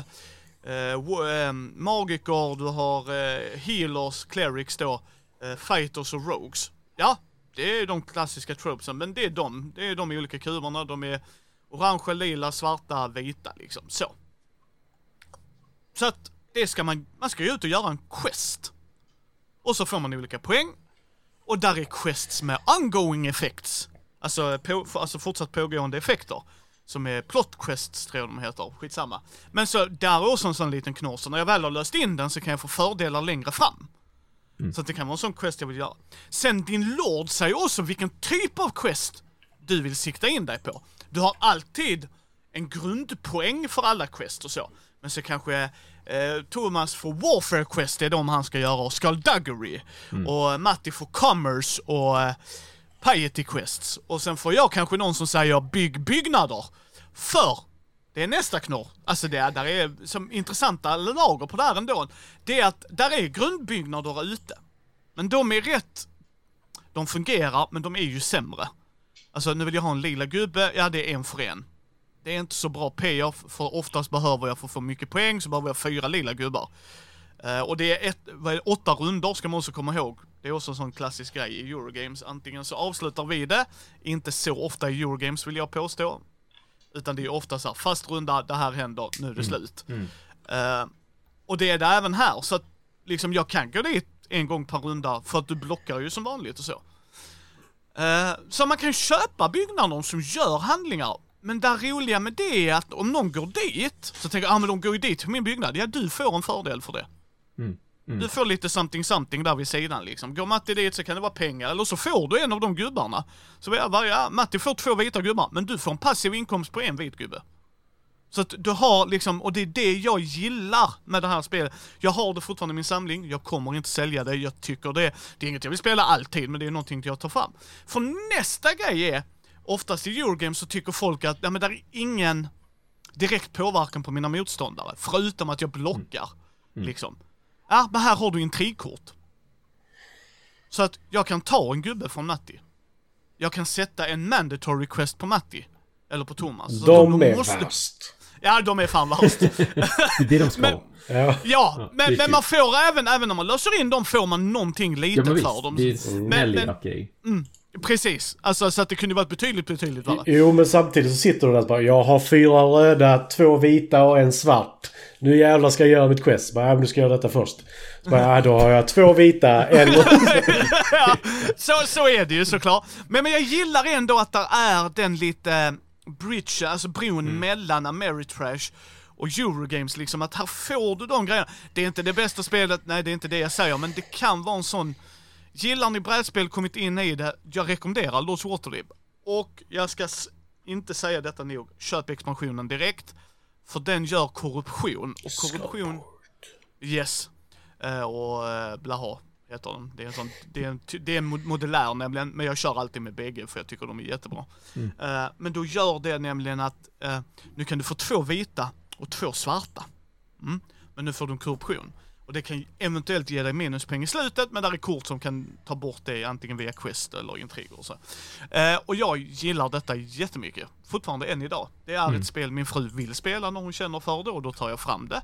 eh, wo- eh, magiker, du har eh, healers, clerics då, eh, fighters och rogues. Ja, det är de klassiska tropesen, men det är de. Det är de i olika kuberna. De är orange, lila, svarta, vita liksom. Så. Så att det ska man, man ska ju ut och göra en quest. Och så får man olika poäng. Och där är quests med ongoing effects. Alltså, på, alltså fortsatt pågående effekter. Som är plot quests tror jag de heter, skitsamma. Men så, där är också en sån liten knorr, så när jag väl har löst in den så kan jag få fördelar längre fram. Så att det kan vara en sån quest jag vill göra. Sen din lord säger också vilken typ av quest du vill sikta in dig på. Du har alltid en grundpoäng för alla quest och så. Men så kanske eh, Thomas får Warfare Quest, det är de han ska göra, och Skullduggery. Och Matti får Commerce och eh, Piety Quests. Och sen får jag kanske någon som säger bygg byggnader. För det är nästa knorr. Alltså det är, där är som intressanta lager på det här ändå. Det är att där är grundbyggnader ute. Men de är rätt, de fungerar, men de är ju sämre. Alltså nu vill jag ha en lila gubbe, ja det är en för en. Det är inte så bra payoff, för oftast behöver jag för att få mycket poäng så behöver jag fyra lila gubbar. Eh, och det är, ett, vad är det, åtta runder ska man också komma ihåg. Det är också en sån klassisk grej i Eurogames. Antingen så avslutar vi det, inte så ofta i Eurogames vill jag påstå. Utan det är ofta så här, fast runda, det här händer, nu är det slut. Eh, och det är det även här, så att liksom jag kan gå dit en gång per runda för att du blockar ju som vanligt och så. Eh, så man kan köpa byggnader som gör handlingar. Men det roliga med det är att om någon går dit, så tänker jag, ah men de går ju dit till min byggnad. Ja, du får en fördel för det. Mm. Mm. Du får lite something something där vid sidan liksom. Går Matti dit så kan det vara pengar, eller så får du en av de gubbarna. Så jag bara, ja, Matti får två vita gubbar, men du får en passiv inkomst på en vit gubbe. Så att du har liksom, och det är det jag gillar med det här spelet. Jag har det fortfarande i min samling, jag kommer inte sälja det, jag tycker det, det är inget jag vill spela alltid, men det är någonting jag tar fram. För nästa grej är, oftast i Eurogames så tycker folk att, ja men där är ingen direkt påverkan på mina motståndare, förutom att jag blockar. Liksom. Ja, men här har du intrigkort. Så att jag kan ta en gubbe från Matti. Jag kan sätta en mandatory quest på Matti. Eller på Thomas. Så De är måste- värst. Ja, de är fan värst. Det är det de ska Men-. Ja. ja, men, men man får även, även om man löser in dem får man någonting Ja lite men visst, för dem. det är en Men- snäll men- grej. Precis, alltså så att det kunde varit betydligt, betydligt värre. Jo, men samtidigt så sitter du där och bara Jag har fyra röda, två vita och en svart. Nu jävlar ska jag göra mitt quest. Bara, ja, men du ska göra detta först. Så bara, ja, då har jag två vita, en ja, så, så är det ju såklart. Men, men jag gillar ändå att det är den lite eh, bridge, alltså bron mellan Ameritrash och Eurogames liksom, att här får du de grejerna. Det är inte det bästa spelet, nej det är inte det jag säger, men det kan vara en sån Gillar ni brädspel, kommit in i det, jag rekommenderar Lost Waterdeep. Och jag ska inte säga detta nog, köp expansionen direkt. För den gör korruption, och korruption... Yes. Eh, och uh, blaha heter den. Det är en sån, det är en, det är en mod- modulär nämligen, men jag kör alltid med bägge för jag tycker de är jättebra. Eh, men då gör det nämligen att, eh, nu kan du få två vita och två svarta. Mm. Men nu får du en korruption. Och det kan eventuellt ge dig minuspoäng i slutet, men där är kort som kan ta bort det antingen via quest eller intriger och så. Eh, och jag gillar detta jättemycket. Fortfarande än idag. Det är ett spel min fru vill spela när hon känner för det och då tar jag fram det.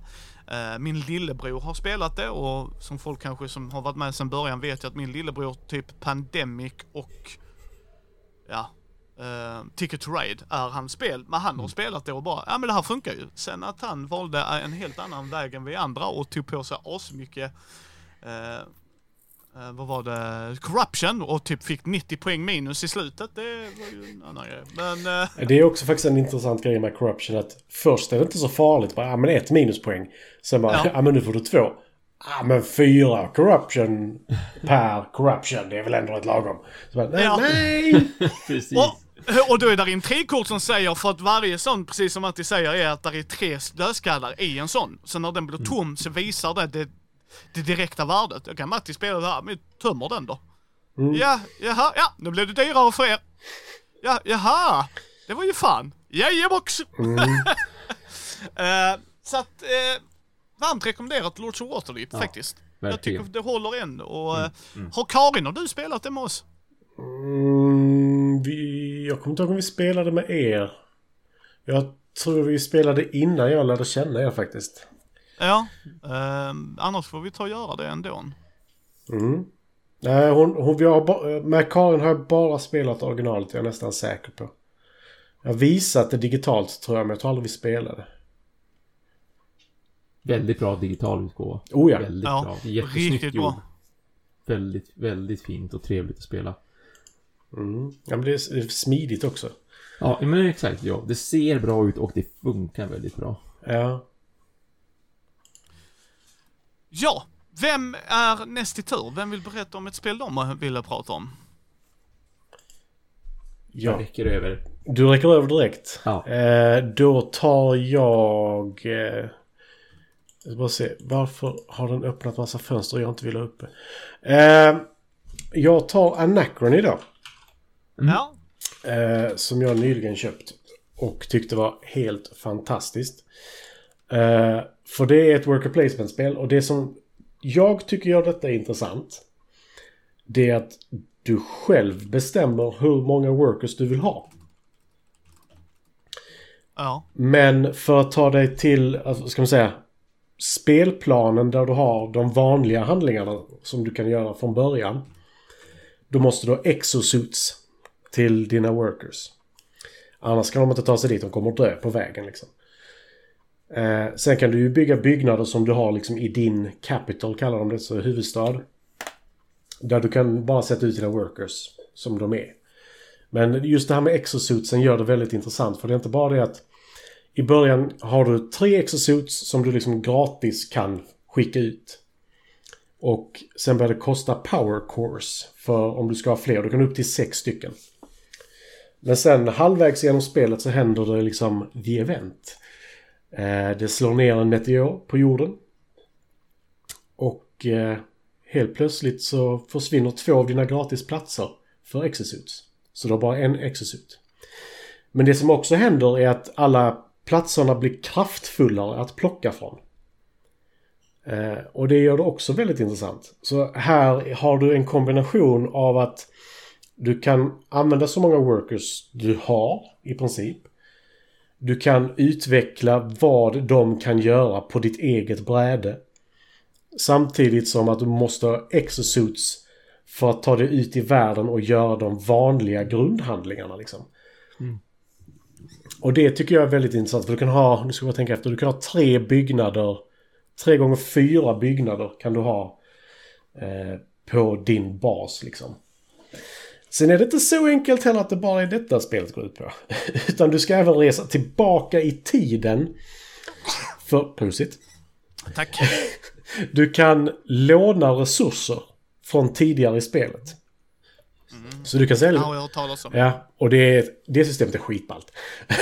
Eh, min lillebror har spelat det och som folk kanske som har varit med sedan början vet ju att min lillebror typ Pandemic och ja, uh, Ticket to Ride är hans spel. Men han har spelat det och bara, ja men det här funkar ju. Sen att han valde en helt annan väg än vi andra och tog på sig asmycket uh, uh, vad var det, corruption och typ fick 90 poäng minus i slutet. Det var ju en annan grej. Men... Uh, Det är också faktiskt en intressant grej med corruption att först är det inte så farligt. Bara, ja men ett minuspoäng. Sen bara, Ja. ja, men nu får du två. Ja men fyra corruption per corruption. Det är väl ändå ett lagom. Så bara, nej, Ja. nej! Precis. och, och då är det en trikort som säger, för att varje sån, precis som Matti säger, är att det är tre dödskallar i en sån. Så när den blir tom så visar det det, det direkta värdet. Då kan Matti spela det här, men tömmer den då. Ja, jaha, ja, nu blev det dyrare för er. Ja, jaha, det var ju fan. Jajebox! Eh, så att, eh, varmt rekommenderat Lords of Waterdeep Ja, faktiskt. Jag verkligen. tycker det håller än. Och, eh, Har Karin och du spelat det med oss? Mm, vi, jag kommer inte ihåg om vi spelade med er. Jag tror vi spelade innan jag lärde känna er faktiskt. Ja, ehm, annars får vi ta och göra det ändå. Mm. Nej, hon, hon, vi har med Karin har jag bara spelat originalet, jag är nästan säker på. Jag har visat det digitalt tror jag, men jag tror aldrig vi spelade. Väldigt bra digital utgåva. Oh ja. Väldigt Ja, bra. Jättesnyggt riktigt bra. Väldigt, väldigt fint och trevligt att spela. Mm. Ja, men det är, smidigt också. Ja, men exakt. Ja. Det ser bra ut och det funkar väldigt bra. Ja. Ja, vem är näst i tur? Vem vill berätta om ett spel de ville prata om? Jag ja. räcker över. Du räcker över direkt. Ja. Eh, då tar jag... Eh, jag ska bara se. Varför har den öppnat massa fönster jag inte vill ha uppe? Eh, jag tar Anacron idag. Ja, Eh, som jag nyligen köpt. Och tyckte var helt fantastiskt. Eh, för det är ett worker placement-spel och det som jag tycker gör detta intressant. Det är att du själv bestämmer hur många workers du vill ha. ja, Men för att ta dig till, alltså, ska man säga, spelplanen där du har de vanliga handlingarna som du kan göra från början. Då måste du ha exosuits till dina workers. Annars kan de inte ta sig dit, de kommer att dö på vägen liksom. Eh, sen kan du ju bygga byggnader som du har liksom i din capital, kallar de det, så huvudstad. Där du kan bara sätta ut dina workers som de är. Men just det här med exosuitsen gör det väldigt intressant för det är inte bara det att i början har du tre exosuits som du liksom gratis kan skicka ut. Och sen börjar det kosta power cores för om du ska ha fler. Du kan upp till sex stycken. Men sen halvvägs genom spelet så händer det liksom the event. Eh, det slår ner en meteor på jorden. Och eh, helt plötsligt så försvinner två av dina gratisplatser för exosuits. Så du har bara en exosuit. Men det som också händer är att alla platserna blir kraftfullare att plocka från. Eh, och det gör det också väldigt intressant. Så här har du en kombination av att du kan använda så många workers du har i princip. Du kan utveckla vad de kan göra på ditt eget bräde. Samtidigt som att du måste ha exosuits för att ta dig ut i världen och göra de vanliga grundhandlingarna liksom. Och det tycker jag är väldigt intressant för du kan ha, nu ska jag tänka efter, du kan ha tre byggnader. Tre gånger fyra byggnader kan du ha eh, på din bas liksom. Sen är det inte så enkelt heller att det bara är detta spelet går ut på. Utan du ska även resa tillbaka i tiden. För, prosit. tack. Du kan låna resurser från tidigare i spelet. Så du kan sälja... har jag hört talas om. Ja, och det, det systemet är skitballt.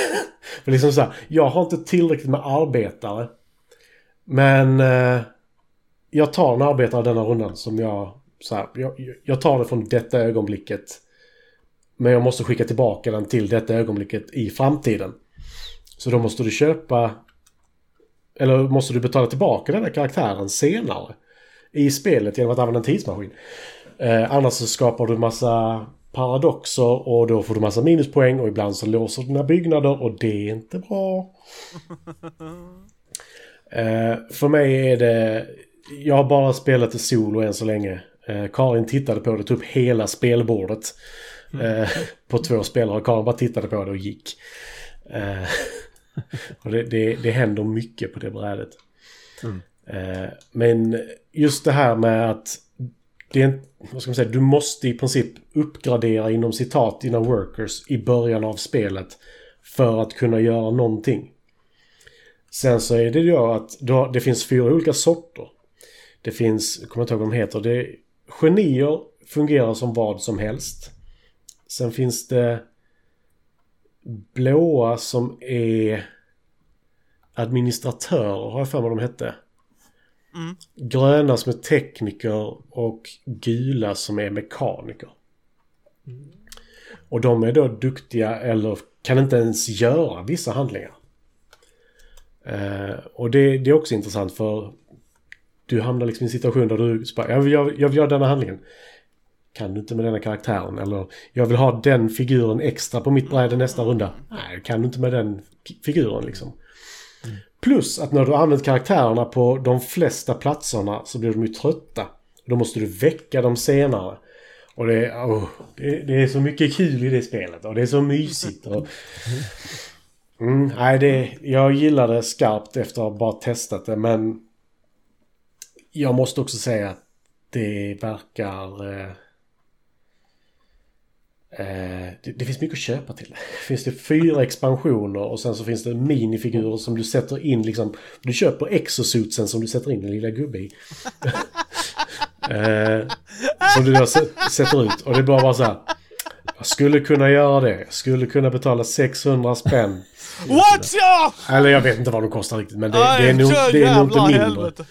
För liksom så här, jag har inte tillräckligt med arbetare. Men eh, jag tar en arbetare denna rundan som jag, så här, jag... Jag tar det från detta ögonblicket. Men jag måste skicka tillbaka den till detta ögonblicket i framtiden. Så då måste du köpa... Eller måste du betala tillbaka den här karaktären senare. I spelet genom att använda en tidsmaskin. Eh, annars så skapar du massa paradoxer och då får du massa minuspoäng och ibland så låser dina byggnader och det är inte bra. eh, för mig är det... Jag har bara spelat det solo än så länge. Eh, Karin tittade på det, tog upp hela spelbordet. Eh, på två spelare. Och Karin bara tittade på det och gick. Eh, och det, det, det händer mycket på det brädet. Mm. Eh, men just det här med att det är, vad ska man säga, du måste i princip uppgradera inom citat dina workers i början av spelet för att kunna göra någonting. Sen så är det ju att har, det finns fyra olika sorter. Det finns, jag kommer inte ihåg vad de heter, det genier fungerar som vad som helst. Sen finns det blåa som är administratörer har jag för mig de hette. Mm. Gröna som är tekniker och gula som är mekaniker. Och de är då duktiga eller kan inte ens göra vissa handlingar. Eh, och det, det är också intressant för du hamnar liksom i en situation där du jag vill, jag vill göra denna handlingen. Kan du inte med denna karaktären? Eller jag vill ha den figuren extra på mitt bräde nästa runda. Nej, kan du inte med den figuren liksom. Plus att när du använt karaktärerna på de flesta platserna så blir de ju trötta. Då måste du väcka dem senare. Och det, är- oh, det, det är så mycket kul i det spelet och det är så mysigt. Och, mm, nej, det, jag gillar det skarpt efter att ha bara testat det men jag måste också säga att det verkar... Eh, det, det finns mycket att köpa till. Finns det fyra expansioner och sen så finns det minifigurer som du sätter in liksom. Du köper exosuitsen som du sätter in en lilla gubbe i. eh, som du då sä- sätter ut och det är bara, bara så här. Jag skulle kunna göra det. Jag skulle kunna betala 600 spänn. What ja! Eller jag vet inte vad de kostar riktigt men det, det är nog, det är nog inte mindre. helvete.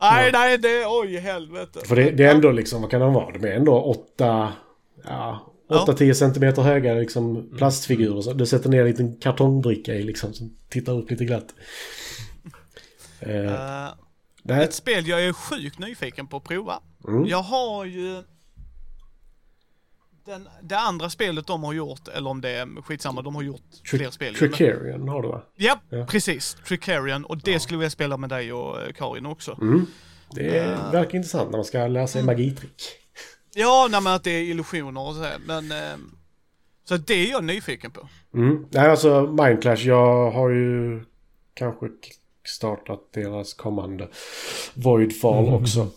Nej, nej, det är... Oj, helvete. För det, det är ändå liksom, vad kan de vara? De är ändå 8... Ja, 8-10 centimeter höga liksom plastfigurer. Så du sätter ner en liten kartongbricka i liksom som tittar upp lite glatt. Eh, nej, ett spel jag är sjukt nyfiken på att prova. Mm. Jag har ju... Den, det andra spelet de har gjort, eller om det är skitsamma, de har gjort fler spel. ju, men- har du va? Ja, Ja. precis. Tricarian. Och det skulle vi vilja spela med dig och eh, Karin också. Mm. Det är, verkar intressant när man ska lära sig magitrick. Ja, nej, men att det är illusioner och så här. Men... Eh, så det är jag nyfiken på. Mm. Nej, alltså Mindclash, jag har ju kanske startat deras kommande Voidfall också.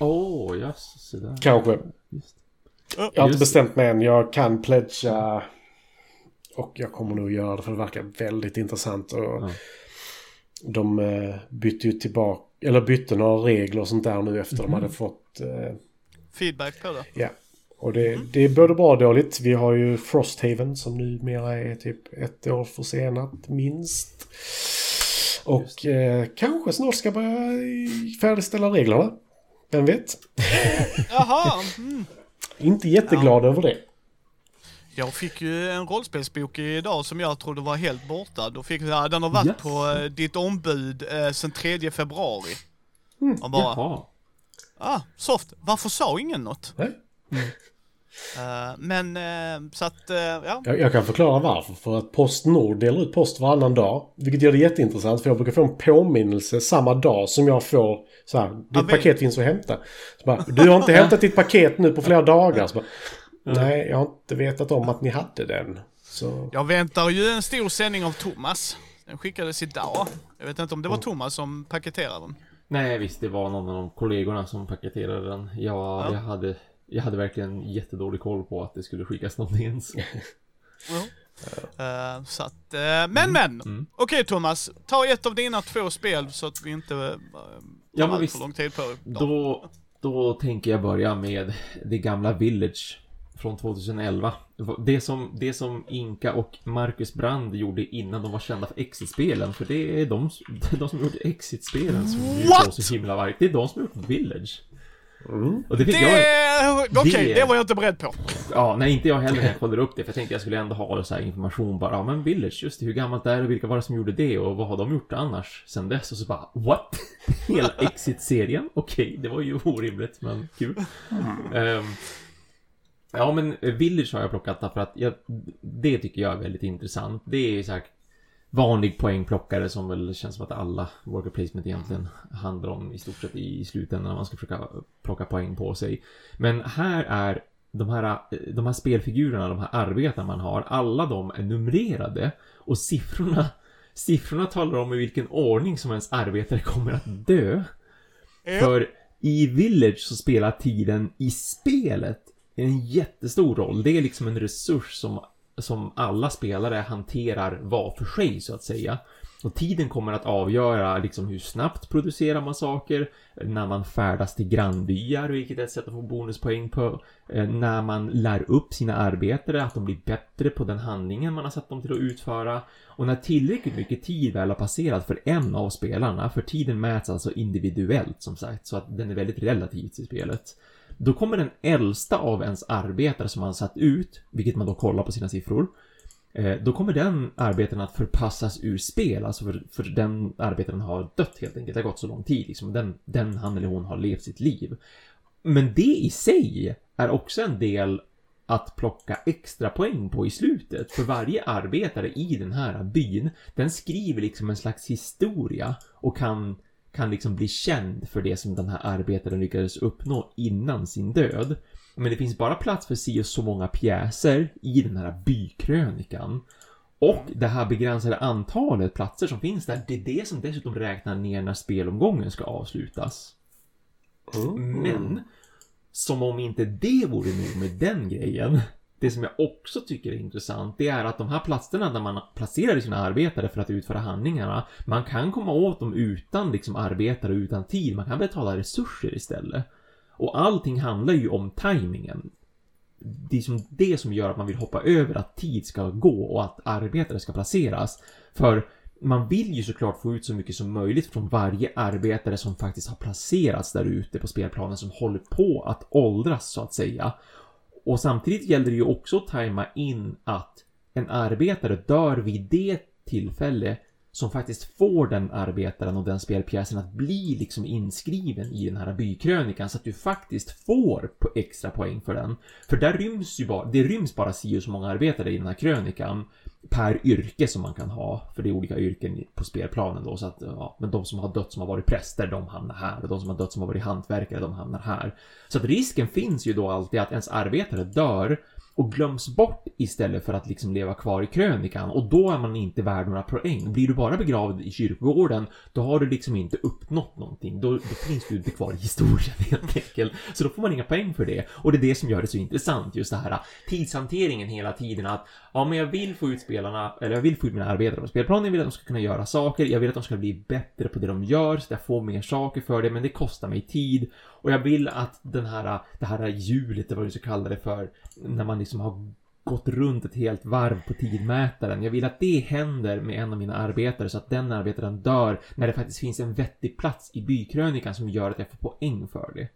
Åh, oh, yes. Kanske. Just. Jag har inte bestämt mig än. Jag kan pledga. Och jag kommer nog göra det för det verkar väldigt intressant. Och Ja. De eh, bytte ju tillbaka, eller bytte några regler och sånt där nu efter de hade fått, eh, Feedback på det. ja. Och det, det är både bra och dåligt. Vi har ju Frosthaven som numera är typ ett år försenat minst. Och eh, kanske snart ska börja färdigställa reglerna. Vem vet? Jaha. Mm. Inte jätteglad över det. Jag fick ju en rollspelsbok idag som jag trodde var helt borta. Då fick jag, den har varit Yes. på eh, ditt ombud eh, sen 3 februari. Och bara, Jaha. Ah, soft. Varför sa ingen något? Nej? Eh, men eh, så att, eh, ja. Jag, jag kan förklara varför. För att Postnord delar ut post varannan dag. Vilket gör det jätteintressant för jag brukar få en påminnelse samma dag som jag får så här, ditt vi- paket finns att hämta. Så bara, du har inte hämtat ditt paket nu på flera dagar. Så bara, Nej, jag har inte vetat om att ni hade den. Så, Jag väntar ju en stor sändning av Thomas. Den skickades idag. Jag vet inte om det var Thomas som paketerade den. Nej, visst, det var någon av de kollegorna som paketerade den. Jag, Ja. jag, hade, jag hade verkligen jättedålig koll på att det skulle skickas någonting ens. Eh, så att, eh, men men! Mm. Okej Thomas, ta ett av dina två spel så att vi inte uh, Ja, tar men allt visst. för lång tid på dem. Då, då tänker jag börja med det gamla Village från 2011. Det som, det som Inka och Marcus Brand gjorde innan de var kända för Exit-spelen. För det är de, det är de som gjort Exit-spelen som var så himla vargt. Det är de som har gjort Village. mm. Och det fick Det, jag... okej, det- det var jag inte beredd på. Ja, nej inte jag heller när jag kollade upp det. För jag tänkte jag skulle ändå ha så här information bara. Ja men Village, just det. Hur gammalt är det? Vilka var det som gjorde det? Och vad har de gjort annars sen dess? Och så bara, what? Hela Exit-serien? Okej, det var ju orimligt men kul. Ehm, ja men eh, Village har jag plockat därför att jag, det tycker jag är väldigt intressant. Det är så här vanlig poängplockare som väl känns som att alla worker placement egentligen handlar om i stort sett i slutändan när man ska försöka plocka poäng på sig. Men här är de här, de här spelfigurerna, de här arbetarna man har, alla de är numrerade och siffrorna, siffrorna talar om i vilken ordning som ens arbetare kommer att dö. För i Village så spelar tiden i spelet det är en jättestor roll. Det är liksom en resurs som, som alla spelare hanterar var för sig så att säga. Och tiden kommer att avgöra liksom hur snabbt producerar man saker, när man färdas till grannbyar, vilket är ett sätt att få bonuspoäng på, eh, när man lär upp sina arbetare, att de blir bättre på den handlingen man har satt dem till att utföra. Och när tillräckligt mycket tid väl har passerat för en av spelarna, för tiden mäts alltså individuellt som sagt, så att den är väldigt relativt i spelet. Då kommer den äldsta av ens arbetare som man satt ut, vilket man då kollar på sina siffror, eh, då kommer den arbetaren att förpassas ur spel, alltså för, för den arbetaren har dött helt enkelt. Det har gått så lång tid liksom. Den, den han eller hon har levt sitt liv. Men det i sig är också en del att plocka extra poäng på i slutet. För varje arbetare i den här byn, den skriver liksom en slags historia och kan, kan liksom bli känd för det som den här arbetaren lyckades uppnå innan sin död. Men det finns bara plats för si och så många pjäser i den här bykrönikan. Och det här begränsade antalet platser som finns där, det är det som dessutom räknar ner när spelomgången ska avslutas. Men, som om inte det vore nog med den grejen. Det som jag också tycker är intressant, det är att de här platserna där man placerar sina arbetare för att utföra handlingarna, man kan komma åt dem utan liksom arbetare och utan tid, man kan betala resurser istället. Och allting handlar ju om tajmingen. Det är som det som gör att man vill hoppa över att tid ska gå och att arbetare ska placeras. För man vill ju såklart få ut så mycket som möjligt från varje arbetare som faktiskt har placerats där ute på spelplanen som håller på att åldras så att säga. Och samtidigt gäller det ju också att tajma in att en arbetare dör vid det tillfälle som faktiskt får den arbetaren och den spelpjäsen att bli liksom inskriven i den här bykrönikan så att du faktiskt får på extra poäng för den. För där ryms ju bara, det ryms bara si och så många arbetare i den här krönikan per yrke som man kan ha, för det är olika yrken på spelplanen då, så att, ja, men de som har dött som har varit präster, de hamnar här, och de som har dött som har varit hantverkare, de hamnar här. Så att risken finns ju då alltid att ens arbetare dör och glöms bort istället för att liksom leva kvar i krönikan och då är man inte värd några poäng. Blir du bara begravd i kyrkogården, då har du liksom inte uppnått någonting. Då, då finns du inte kvar i historien helt enkelt. Så då får man inga poäng för det. Och det är det som gör det så intressant, just det här äh, tidshanteringen hela tiden att ja, men jag vill få ut spelarna, eller jag vill få ut mina arbetare på spelplanen, jag vill att de ska kunna göra saker, jag vill att de ska bli bättre på det de gör, så att jag får mer saker för det, men det kostar mig tid. Och jag vill att den här, det här hjulet, vad du ska kalla det för, när man liksom har gått runt ett helt varv på tidmätaren. Jag vill att det händer med en av mina arbetare så att den arbetaren dör när det faktiskt finns en vettig plats i bykrönikan som gör att jag får poäng för det.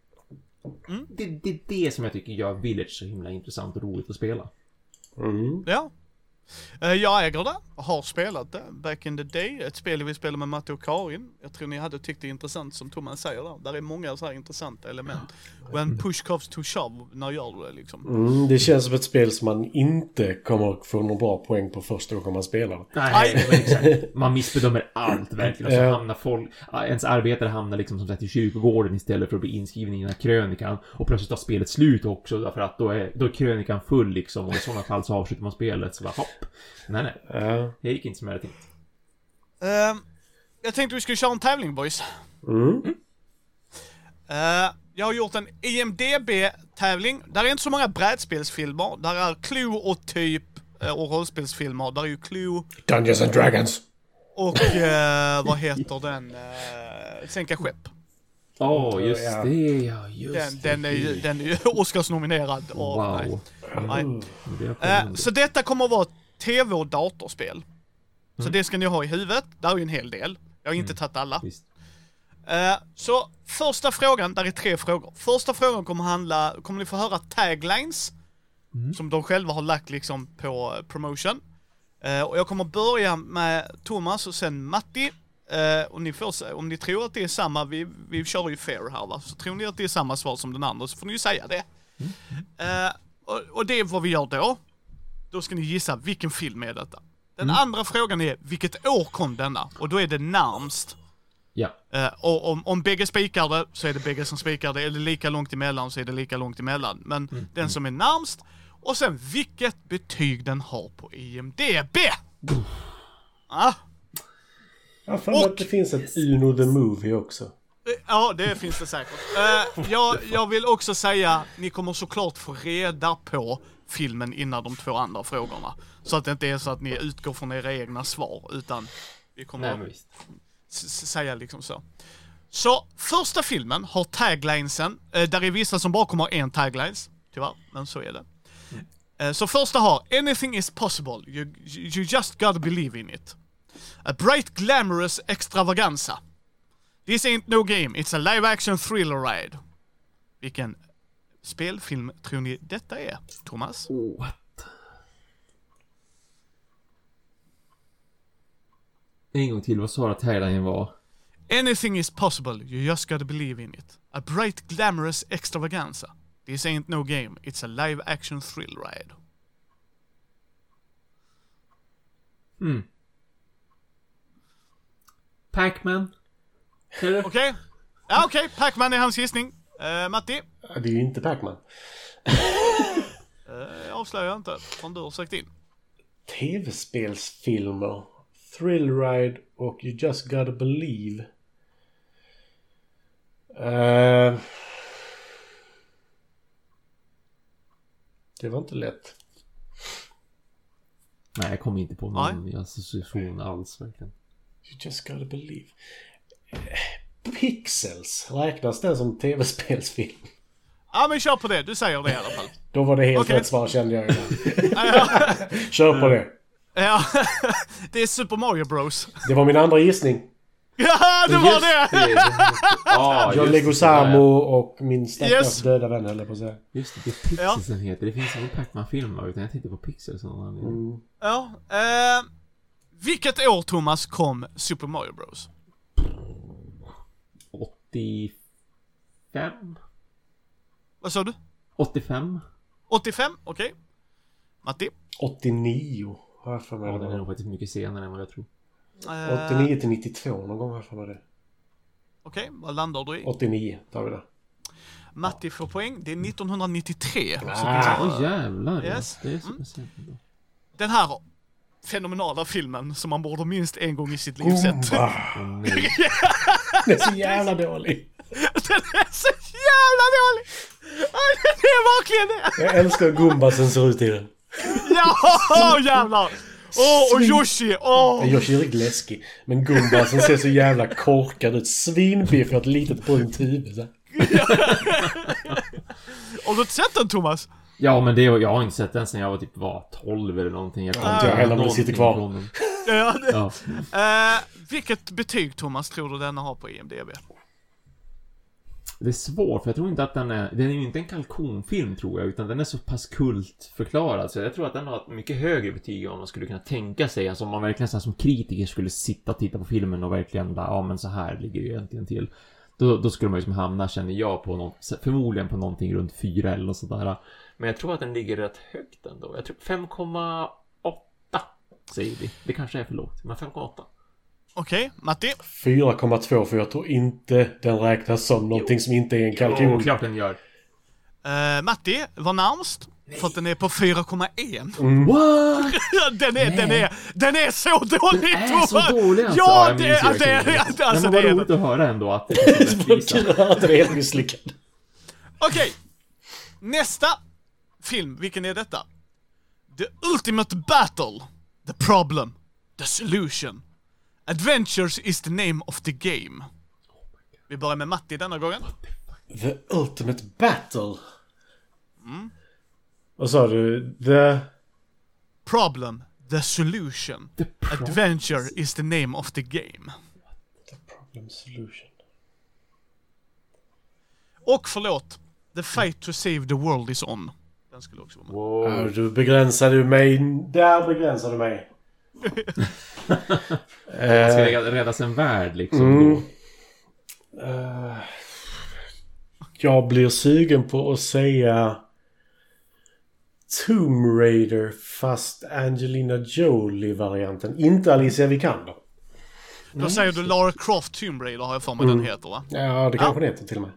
Mm. Det, det är det som jag tycker gör Village så himla intressant och roligt att spela. Mm. Ja. Eh, Jag äger det, har spelat det back in the day. Ett spel vi spelade med Matte och Karin. Jag tror ni hade tyckt det intressant som Thomas säger där. Där är många så här intressanta element. When push comes to shove, när gör du det liksom? Mm, det känns som ett spel som man inte kommer att få någon bra poäng på första gången man spelar. Nej, exakt. Man missbedömer allt verkligen. Och så Ja. hamnar folk, ens arbetare hamnar liksom som sagt i kyrkogården istället för att bli inskriven i den här krönikan. Och plötsligt tar spelet slut också därför att då är, då är krönikan full liksom. Och i sådana fall så avslutar man spelet. Så bara hopp. Nej, nej. Det gick inte som jag hade tänkt. Eh, jag tänkte vi skulle köra en tävling boys. Mm. Eh, jag har gjort en IMDB-tävling. Där är inte så många brädspelsfilmer. Där är Clue och typ, eh, och rollspelsfilmer. Där är ju Clue Dungeons and Dragons. och eh, vad heter den? Uh, Sänka skepp. Åh, just Ja. det ja, just Den, det. den är ju den är ju Oscarsnominerad. och- nej. Wow. Nej. Eh, kommit. så detta kommer att vara tv och datorspel. Så Mm. det ska ni ha i huvudet. Där är ju en hel del. Jag har inte tagit alla. Eh, så första frågan, där är tre frågor. Första frågan kommer handla, kommer ni få höra taglines. Mm. Som de själva har lagt liksom på eh, promotion. Eh, och jag kommer börja med Thomas och sen Matti. Eh, och ni får, se- om ni tror att det är samma, vi, vi kör ju fair här va. Så tror ni att det är samma svar som den andra så får ni ju säga det. Eh, och, och det är vad vi gör då. Då ska ni gissa vilken film är detta. Den andra frågan är vilket år kom denna? Och då är det närmst. Ja. Eh, och om, om bägge spikar det så är det bägge som spikar det. Är det lika långt emellan så är det lika långt emellan. Men Mm, den som är närmst och sen vilket betyg den har på IMDB. Ah, Jag har för Och- att det finns ett Uno the Movie också. eh, ja, det finns det säkert. Eh, jag, jag vill också säga, ni kommer såklart få reda på filmen innan de två andra frågorna. Så att det inte är så att ni utgår från era egna svar, utan vi kommer Nej, s- säga liksom så. Så första filmen har taglinesen, eh, där är vissa som bara kommer ha en taglines, tyvärr, men så är det. Eh, så första har “Anything is possible, you, you just gotta believe in it”. A bright glamorous extravaganza. This ain't no game, it's a live action thriller ride. Vilken spelfilm tror ni detta är, Thomas? What? En gång till, vad sa du att taglinen var? Anything is possible, you just gotta believe in it. A bright glamorous extravaganza. This ain't no game, it's a live action thrill ride. Hmm. Pac-Man? Okej? Ja okej, Pac-Man är hans gissning. Uh, Matti? Det är ju inte Pac-Man. Uh, jag avslöjar inte förrän du har sökt in. Tv-spelsfilmer. Thrill Ride och You Just Gotta Believe. Eh, det var inte lätt. Nej, jag kommer inte på någon association alls verkligen. You Just Gotta Believe. Pixels. Räknas den som tv-spelsfilm? Ja men kör på det, du säger det i alla fall. Då var det helt Okej. rätt svar kände jag. Kör på det. Ja, det är Super Mario Bros. Det var min andra gissning. Ja, det var det! Ja, John just det, Leguizamo och min stackars Yes. döda vän höll jag på att säga. Just det, det är Pixels den heter. Det finns ingen Pac-Man-film utan jag tänkte på Pixels. anledning. Ja, eh, vilket år Thomas kom Super Mario Bros? 85? Vad sa du? 85? 85? Okej. Matti? 89 har jag för mig. Ja, det den är nog faktiskt mycket senare än vad jag tror. Eh, 89 till 92 någon gång har jag för mig det. Okej, vad landar du i? 89 tar vi det. Matti får poäng. Det är 1993. Så Ah. Åh oh, jävlar Yes. Det är så ändå. Den här fenomenala filmen som man borde minst en gång i sitt liv sett. Goomba. Den är så jävla dålig. Den är så jävla dålig! Aj, Den är verkligen det! Jag älskar hur Goombasen ser ut i den. Ja, jävlar! Åh, och Yoshi! Åh! Yoshi är riktigt läskig. Men Goombasen ser så jävla korkad ut. Svinbiffig och ett litet brunt huvud. Har du sett den Thomas? Ja men det, jag har inte sett den sen jag var typ var 12 eller någonting. Jag kommer Inte jag heller, men det sitter kvar. Ja, det. Ja. Eh, vilket betyg Thomas tror du denna har på IMDB? Det är svårt för jag tror inte att den är... Den är ju inte en kalkonfilm tror jag utan den är så pass kultförklarad så jag tror att den har ett mycket högre betyg vad man skulle kunna tänka sig. Alltså om man verkligen så här, som kritiker skulle sitta och titta på filmen och verkligen bara, ja men så här ligger det ju egentligen till. Då, då skulle man ju som hamna, känner jag, på något, förmodligen på någonting runt 4 eller sådär. Men jag tror att den ligger rätt högt ändå. Jag tror 5,8 säger vi. Det kanske är för lågt, men 5,8. Okej, Matti? 4,2 för jag tror inte den räknas som någonting som inte är en Jo, kalkon. klart den gör. Uh, Matti var närmst. För att den är på 4,1. What? den, är, den, är, den är så dålig Den är så dålig alltså. Ja, det, är- det, är- det. alltså Men det vad är roligt att höra ändå att det Det är så rättvisa. kul att höra att den är helt misslyckad. Okej. Nästa film, vilken är detta? The Ultimate Battle. The Problem. The Solution. Adventures is the name of the game. Vi börjar med Matti denna gången. The Ultimate Battle. Vad sa du? The... Problem. The Solution. The Adventure is the name of the game. The Problem Solution. Och förlåt. The fight to save the world is on. Den skulle också vara med. Ja, Wow. du begränsade mig. Där begränsade du mig. Ska Eh, det räddas en värld liksom Mm. då? eh, jag blir sugen på att säga Tomb Raider fast Angelina Jolie-varianten. Inte Alicia Vikander. Då säger du Lara Croft Tomb Raider har jag för mig den heter va? Ja, det kanske det heter till och med.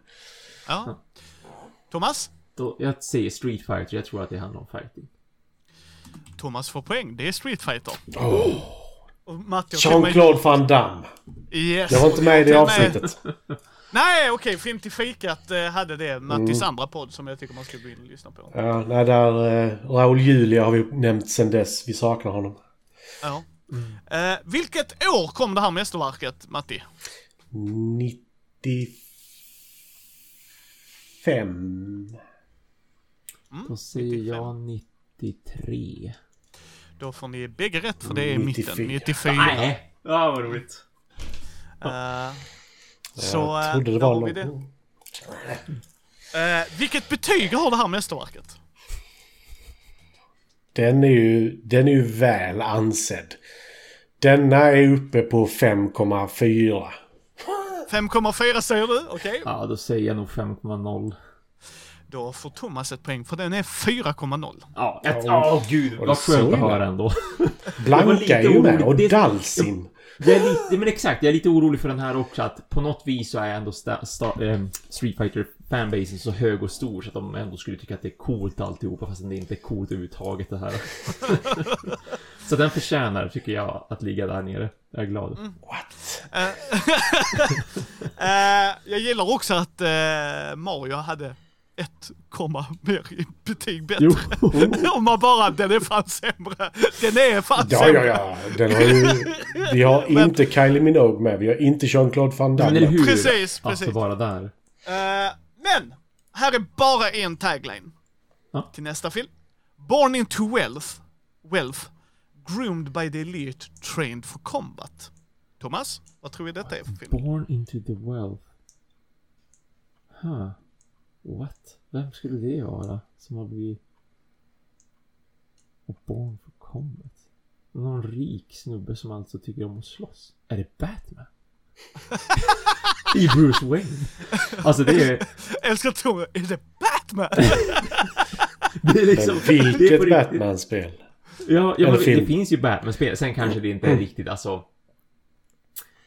Ja. Thomas? Då, jag säger Street Fighter, jag tror att det handlar om fighting. Thomas får poäng. Det är Street Fighter. Oh. Jean-Claude Van Damme. Yes. Jag var inte med i det avsnittet. Nej, okej. Film till fikat eh, hade det. Mattis Mm. andra podd som jag tycker man ska gå in och lyssna på. Ja, nej, där eh, Raoul Julia har vi nämnt sen dess. Vi saknar honom. Ja. Eh, vilket år kom det här mästerverket, Matti? 95. Då säger jag 93. Då får ni bägge rätt för det är 94. mitten. 94. Nej! Ja, vad roligt. Eh, så jag eh, trodde det var något. det. Eh, vilket betyg har det här mästerverket? Den är ju, den är ju väl ansedd. Denna är uppe på 5,4. 5,4 säger du, okej. Ja, då säger jag nog 5,0. Då får Thomas ett poäng för den är 4,0 Ja, ett, åh gud. Vad skönt att höra ändå. Blanka är ju med och Det- Dalsin. Jag är lite, men exakt, jag är lite orolig för den här också att på något vis så är ändå sta, sta, eh, Street Fighter fanbasen så hög och stor så att de ändå skulle tycka att det är coolt alltihopa fast det inte är coolt överhuvudtaget det här. så den förtjänar, tycker jag, att ligga där nere. Jag är glad. What? Eh, jag gillar också att eh, Mario hade ett komma mer i betyg bättre. Om man bara, den är fan sämre. Den är fan Ja, sämre. ja, ja. Den har ju... Vi har inte Kylie Minogue med. Vi har inte Jean-Claude Van Men Damme. eller hur? Precis, Att precis. det vara där. Eh, men, här är bara en tagline. Ja. Till nästa film. Born into wealth, wealth, groomed by the elite, trained for combat. Thomas, vad tror vi detta är för film? Born into the wealth. Huh. What? Vem skulle det vara? Som har blivit... Och born for combat? Någon rik snubbe som alltså tycker om att slåss. Är det Batman? I Bruce Wayne? Alltså det är... Älskar Thomas, är det Batman? Det är liksom... Men det är på vilket Batman-spel. Ja, ja men det finns ju Batman-spel. Sen kanske det inte är riktigt alltså...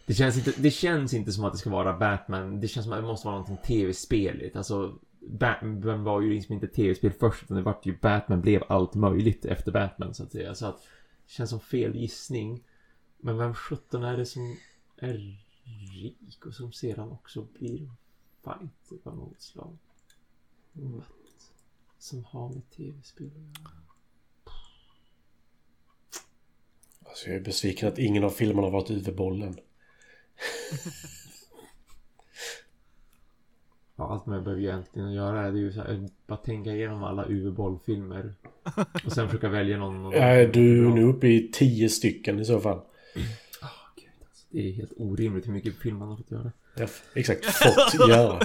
Det känns, inte, det känns inte som att det ska vara Batman. Det känns som att det måste vara någonting tv-speligt. Alltså, Batman var ju liksom inte tv-spel först, utan det vart ju Batman blev allt möjligt efter Batman, så att säga. Så att, det känns som fel gissning. Men vem sjutton är det som är rik och som sedan också blir fighter av något slag? What? Som har med tv-spel att göra? Alltså, jag är besviken att ingen av filmerna har varit UV-bollen. Ja, allt man behöver egentligen göra är det ju så här, bara tänka igenom alla UV-bollfilmer. Och sen försöka välja någon... någon Ja, du är nu uppe i tio stycken i så fall. Ah, gud, alltså, det är helt orimligt hur mycket film man har fått göra. Ja, exakt. Fått göra.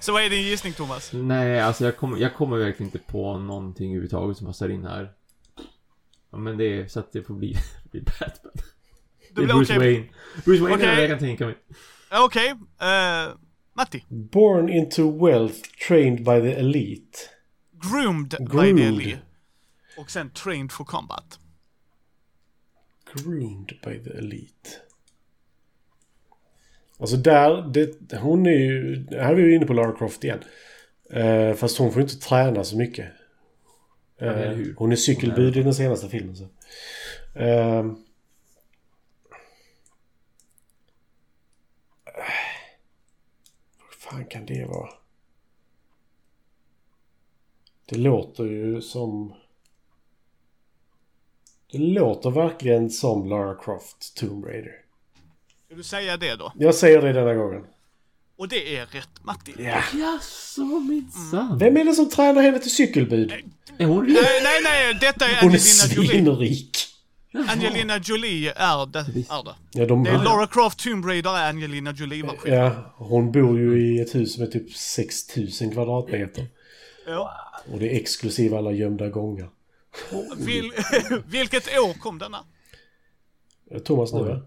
Så vad är din gissning Thomas? Nej, alltså jag kommer, jag kommer verkligen inte på någonting överhuvudtaget som passar in här. Ja, men det är så att det får bli, bli Batman. Det är blir Bruce okej. Wayne. Bruce Wayne är Okej. det jag kan tänka mig. Okej, eh, Matti. Born into wealth, trained by the elite. Groomed, by the Groomed. elite. Och sen trained for combat. Groomed by the elite. Alltså där, det, hon är ju... Här är vi ju inne på Lara Croft igen. Eh, fast hon får inte träna så mycket. hur? hon är cykelbud i den senaste filmen. Så. Eh, vad fan kan det vara? Det låter ju som... Det låter verkligen som Lara Croft Tomb Raider. Ska du säga det då? Jag säger det denna gången. Och det är rätt Matti. Ja. Jaså, minsann. Vem är det som tränar henne till cykelbud? Är hon rik? Nej, nej, nej, detta är Hon är svinrik. Angelina Jolie är det. Är det. Ja, de, det är Lara Croft Tomb Raider är Angelina Jolie-version. ja, hon bor ju i ett hus som är typ 6000 kvadratmeter. Ja. Och det är exklusive alla gömda gångar. Vil, vilket år kom denna? Thomas nu va?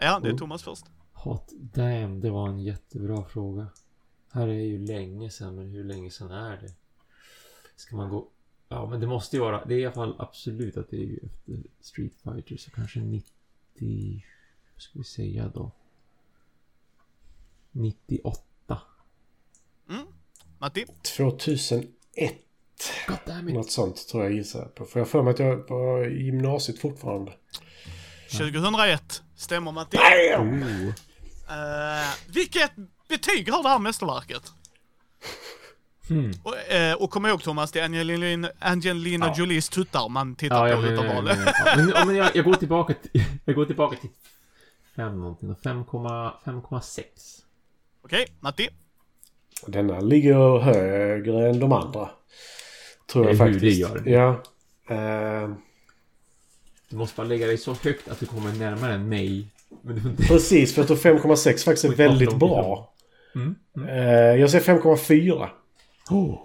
Ja, det är Thomas först. Hot damn, det var en jättebra fråga. Här är ju länge sedan, men hur länge sedan är det? Ska man gå... Ja, men det måste ju vara... Det är i alla fall absolut att det är ju efter Street Fighter, så kanske 90... ska vi säga då? 98. Matti? 2001. Goddammit. Något sånt tror jag gissar på. För jag för mig att jag var i gymnasiet fortfarande. 2001. Stämmer Matti? Oh. Eh, vilket betyg har det här mästerverket? Hmm. Och, eh, och kom ihåg Thomas, det är Angelina, Angelina Ja. Jolies tuttar man tittar Ja, på utav men, val. men, ja, men, ja, men jag, jag går tillbaka till... Jag går tillbaka till 5 någonting. 5,- 5,6. Okej, Matti? Denna ligger högre än de andra. Tror jag faktiskt. det gör. Ja. Eh, Du måste bara lägga dig så högt att du kommer närmare än mig. Precis, för jag tror 5,6 faktiskt är väldigt bra. Mm. Mm. Eh, jag säger 5,4. Oh.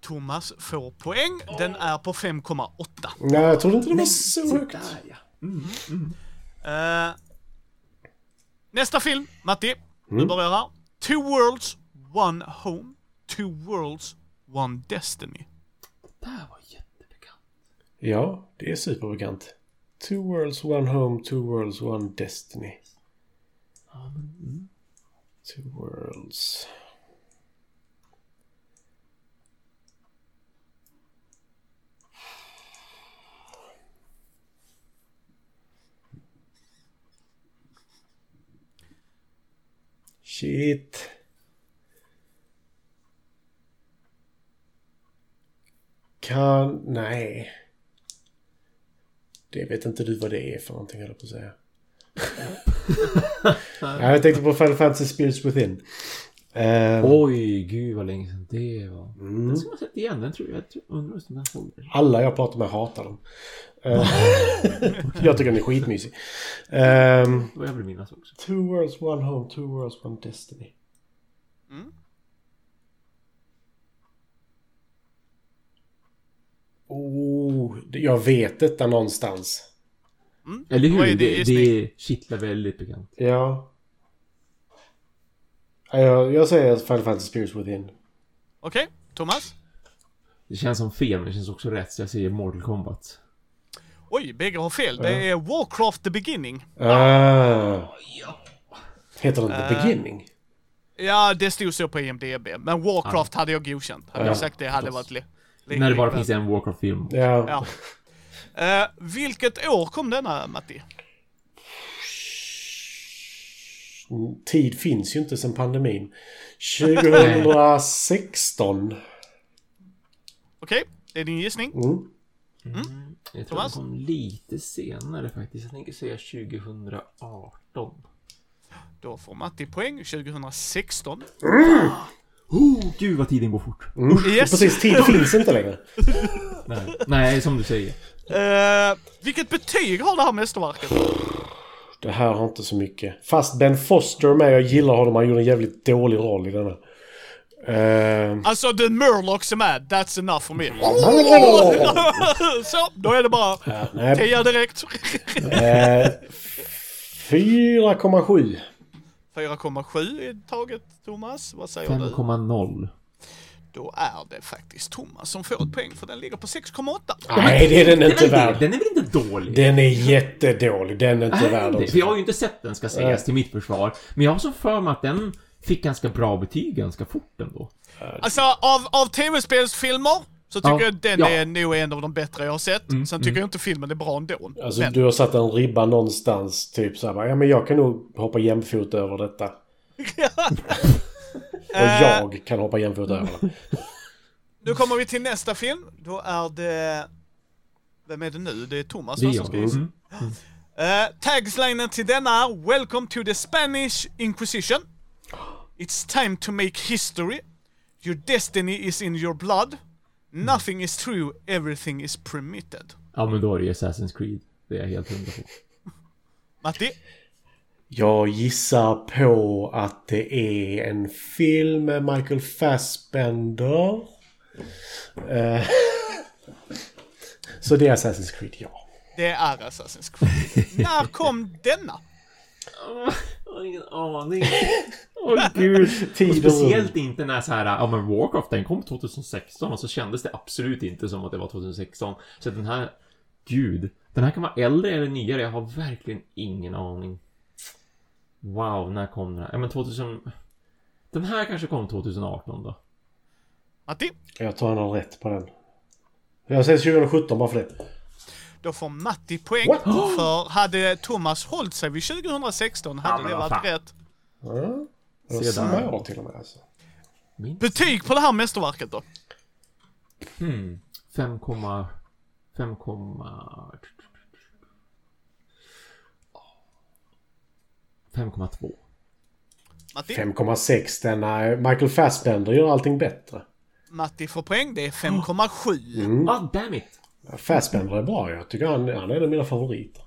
Thomas får poäng. Den är på 5,8. Nej, jag trodde inte det var så högt. Ja. Mm. Mm. Eh, nästa film, Matti. Du Mm. börjar här. Two Worlds, One Home. Two Worlds, One Destiny. Det här var jättebekant. Ja, det är superbekant. Two worlds, one home, two worlds, one destiny. Mm. Two worlds. Shit. Kan... Nej. Det vet inte du vad det är för någonting, höll jag på att säga. Jag tänkte på Final Fantasy Spirits Within. Ehm, Oj, gud vad länge sedan det var. Mm. Den ska man sett igen. Den tror jag... jag tror- undrar om den den. Alla jag pratar med hatar dem. Eh, jag tycker den är skitmysig. Um, Vad jag vill minnas också. two worlds, one home, two worlds, one destiny. Mm. Oh, det- jag vet detta någonstans. Mm. Eller hur? Det, gissning? det kittlar väldigt bekant. Ja. Ja, Jag, jag säger Final Fantasy Spirits Within. Okej, Thomas? Det känns som fel, men det känns också rätt. Så jag säger Mortal Kombat. Oj, bägge har fel. Det är Warcraft the Beginning. Ah. Heter den The Eh, Beginning? Ja, det stod så på IMDB. Men Warcraft hade jag godkänt. Hade Ja, jag sagt det hade förstås. varit li- lika När det bara finns en Warcraft-film. Ja. Ja. Eh, vilket år kom denna, Matti? Tid finns ju inte sen pandemin. 2016. Okej, det är din gissning. Mm. Mm. Jag tror Thomas? den kom lite senare faktiskt. Jag tänker säga 2018. Då får Matti poäng. 2016. Oh, gud vad tiden går fort. Mm. Yes. Precis, tid finns inte längre. Nej, Nej som du säger. Eh, vilket betyg har det här mästerverket? Det här har inte så mycket. Fast Ben Foster är med. Jag gillar honom. Han gjorde en jävligt dålig roll i denna. Ehm. Alltså, den Murlocs är med. That's enough for me. så, då är det bara nej, 10 direkt. eh, 4,7. 4,7 är taget, Thomas. Vad säger du? 5,0. Då är det faktiskt Thomas som får ett poäng, för den ligger på 6,8. Nej, det är den inte Den är, värd. den är väl inte dålig? Den är jättedålig. Den är inte Är värd också. Jag har ju inte sett den ska sägas Nej. till mitt försvar. Men jag har så för mig att den fick ganska bra betyg ganska fort ändå. Alltså, av, av tv-spelsfilmer så tycker Ja, jag den ja. är nog en av de bättre jag har sett. Mm, Sen tycker jag inte filmen är bra ändå. Alltså men, du har satt en ribba någonstans. Typ så här, bara, ja men jag kan nog hoppa jämfota över detta. Och Eh. jag kan hoppa jämfota över. Nu kommer vi till nästa film. Då är det... Vem är det nu? Det är Thomas Det är som ska gissa. Mm. Uh, tagslinen till denna är Welcome to the Spanish Inquisition. It's time to make history. Your destiny is in your blood. Nothing is true, everything is permitted. Ja, men då är det ju Assassin's Creed. Det är jag helt hundra på. Matti? Jag gissar på att det är en film med Michael Fassbender. Eh, Så det är Assassin's Creed, ja. Det är Assassin's Creed. När kom denna? Jag har ingen aning. Åh gud. Och speciellt inte när så här, ja men Warcraft den kom 2016 och så kändes det absolut inte som att det var 2016. Så den här, gud. Den här kan vara äldre eller nyare, jag har verkligen ingen aning. Wow, när kom den här? Ja men 2000... Den här kanske kom 2018 då? Matti? Jag han har rätt på den. Jag säger 2017 bara för det. Då får Matti poäng. What? För hade Thomas hållit sig vid 2016 hade men det varit fan. rätt. Ja. Det var Sedan- samma år till och med alltså. Minst. Betyg på det här mästerverket då? Hmm. 5, 5, 5,2. Matti? 5,6. Denna Michael Fassbender gör allting bättre. Matti får poäng. Det är 5,7. Mm. Ah, damn it! Fassbender är bra. Jag tycker han, han är en av mina favoriter.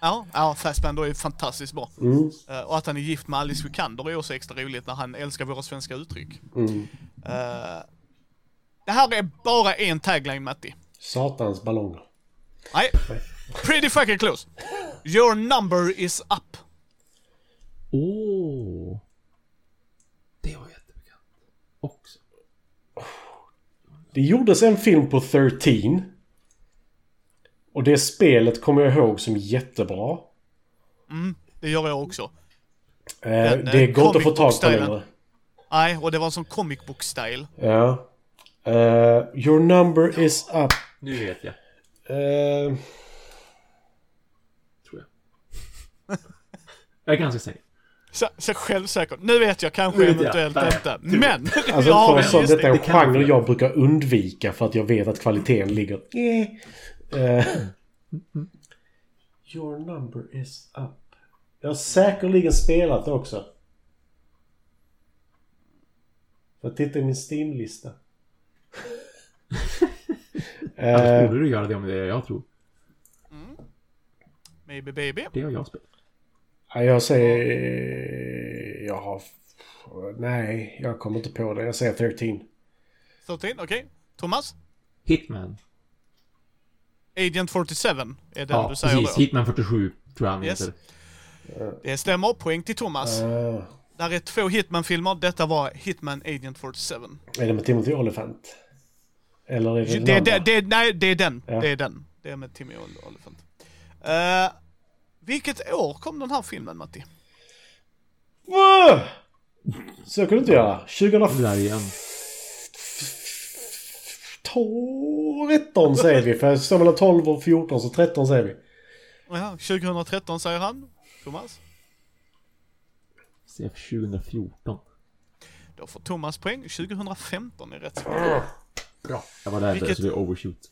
Ja, ja Fassbender är fantastiskt bra. Mm. Eh, och att han är gift med Alice Vikander är också extra roligt när han älskar våra svenska uttryck. Mm. Eh, det här är bara en tagline Matti. Satans ballonger. Nej. Pretty fucking close. Your number is up. Åh! Det var jättebekant. Också. Det gjordes en film på 13. Och det spelet kommer jag ihåg som jättebra. Det gör jag också. Eh, Den, det eh, går inte att få tag på längre. Nej, och det var en sån comic book style. Ja. Eh, your number is up. Nu vet jag. Eh, Tror jag. jag är ganska säker. Så, så självsäker. Nu vet jag kanske vet jag. eventuellt Nej. inte. Men! alltså jag en så, gissning. detta är en Det genre jag. jag brukar undvika för att jag vet att kvaliteten ligger... Eh. Eh, your number is up. Jag har säkerligen spelat det också. Jag tittar i min Steam-lista. Annars eh, borde du göra det om det är jag tror. Maybe baby. Det har jag spelat. Ja, jag säger... Jag har... Nej, jag kommer inte på det. Jag säger 13. 13, okej. Thomas? Hitman. Agent 47 är den Ja, du säger precis. då. Hitman 47 tror jag han Yes. heter. Det stämmer. Poäng till Thomas. Uh, Där är två Hitman-filmer. Detta var Hitman Agent 47. är det med Timothy Olyphant? Eller är det den Det, andra? det, det, nej, det är den. Ja. Det är den. Det är med Ol- Olyphant. Uh, vilket år kom den här filmen, Matti? Va? Så kan du inte göra. Det där 2013 igen. säger vi. För jag står mellan 12 och 14 så 13 säger vi. Ja, 2013 säger han. Thomas? CF 2014. Då får Thomas poäng. 2015 är rätt svar. Bra. Jag var där Vilket- så det är overshoot.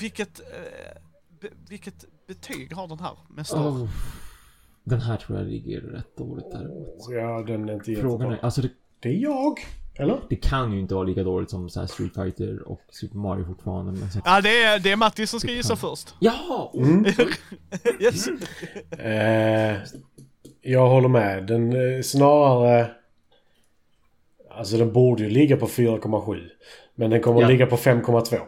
Vilket, eh, vilket betyg har den här mästaren? Oh. Den här tror jag ligger rätt dåligt däremot. Ja, den är inte Frågan är, jättebra. alltså det, Det är jag. Eller? det kan ju inte vara lika dåligt som så här Street Fighter och Super Mario fortfarande. Men så, Ja, det är, det är Matti som ska Det gissa kan- först. Jaha! Mm. Yes. Eh, jag håller med. Den eh, snarare... Alltså den borde ju ligga på 4,7. Men den kommer Ja. att ligga på 5,2.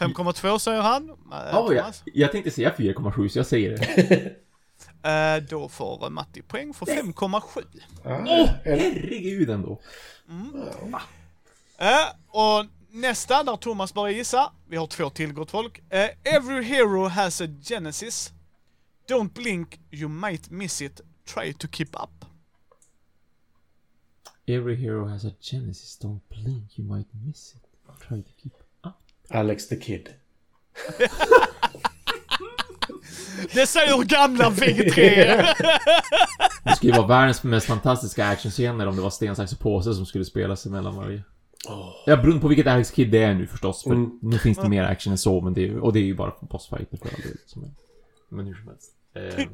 5,2 säger han. Eh, Oh, ja. Thomas. Jag tänkte säga 4,7 så jag säger det. Eh, då får Matti poäng för 5,7. Ah, Åh! eller? herregud ändå. Eh, och nästa, där Thomas börjar gissa. Vi har två till gott folk. Every hero has a genesis. Don't blink, you might miss it. Try to keep up. Every hero has a genesis. Don't blink, you might miss it. Try to keep up. Alex the Kid. Det säger gamla vi tre är. Det skulle ju vara världens mest fantastiska actionscener om det var sten, sax och påse som skulle spelas emellan varje. Ja, beroende på vilket Alex Kid det är nu förstås. För Mm. nu finns det mer action än så, men det är, ju- och det är ju bara bossfighter för all del. Men hur som helst. Eh,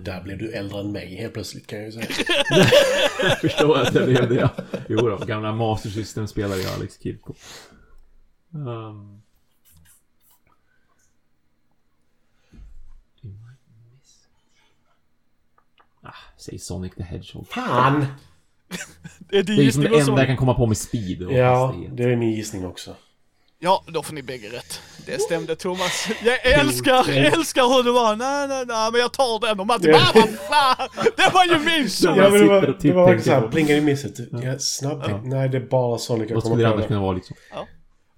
Där blev du äldre än mig helt plötsligt kan jag ju säga. jag förstår att det blev det. Ja. Jo då, gamla Master System spelar ju Alex Kid på. Um. Ah, säg Sonic the Hedgehog. Fan! Det är Det är ju som gissning det enda jag kan komma på med speed. Och Ja, det är min gissning också. Ja, då får ni bägge rätt. Det stämde Thomas. Jag älskar, älskar hur du var. Nej, nej, nej, men jag tar den och Matti bara, vad fan! Det var ju min Ja, son! Ja, men det sitter var, det var tänker såhär, plingar i misset. Ja, snabbt. Ja. Nej, det är bara Sonic jag Vad kommer skulle det på. det. kunna vara liksom?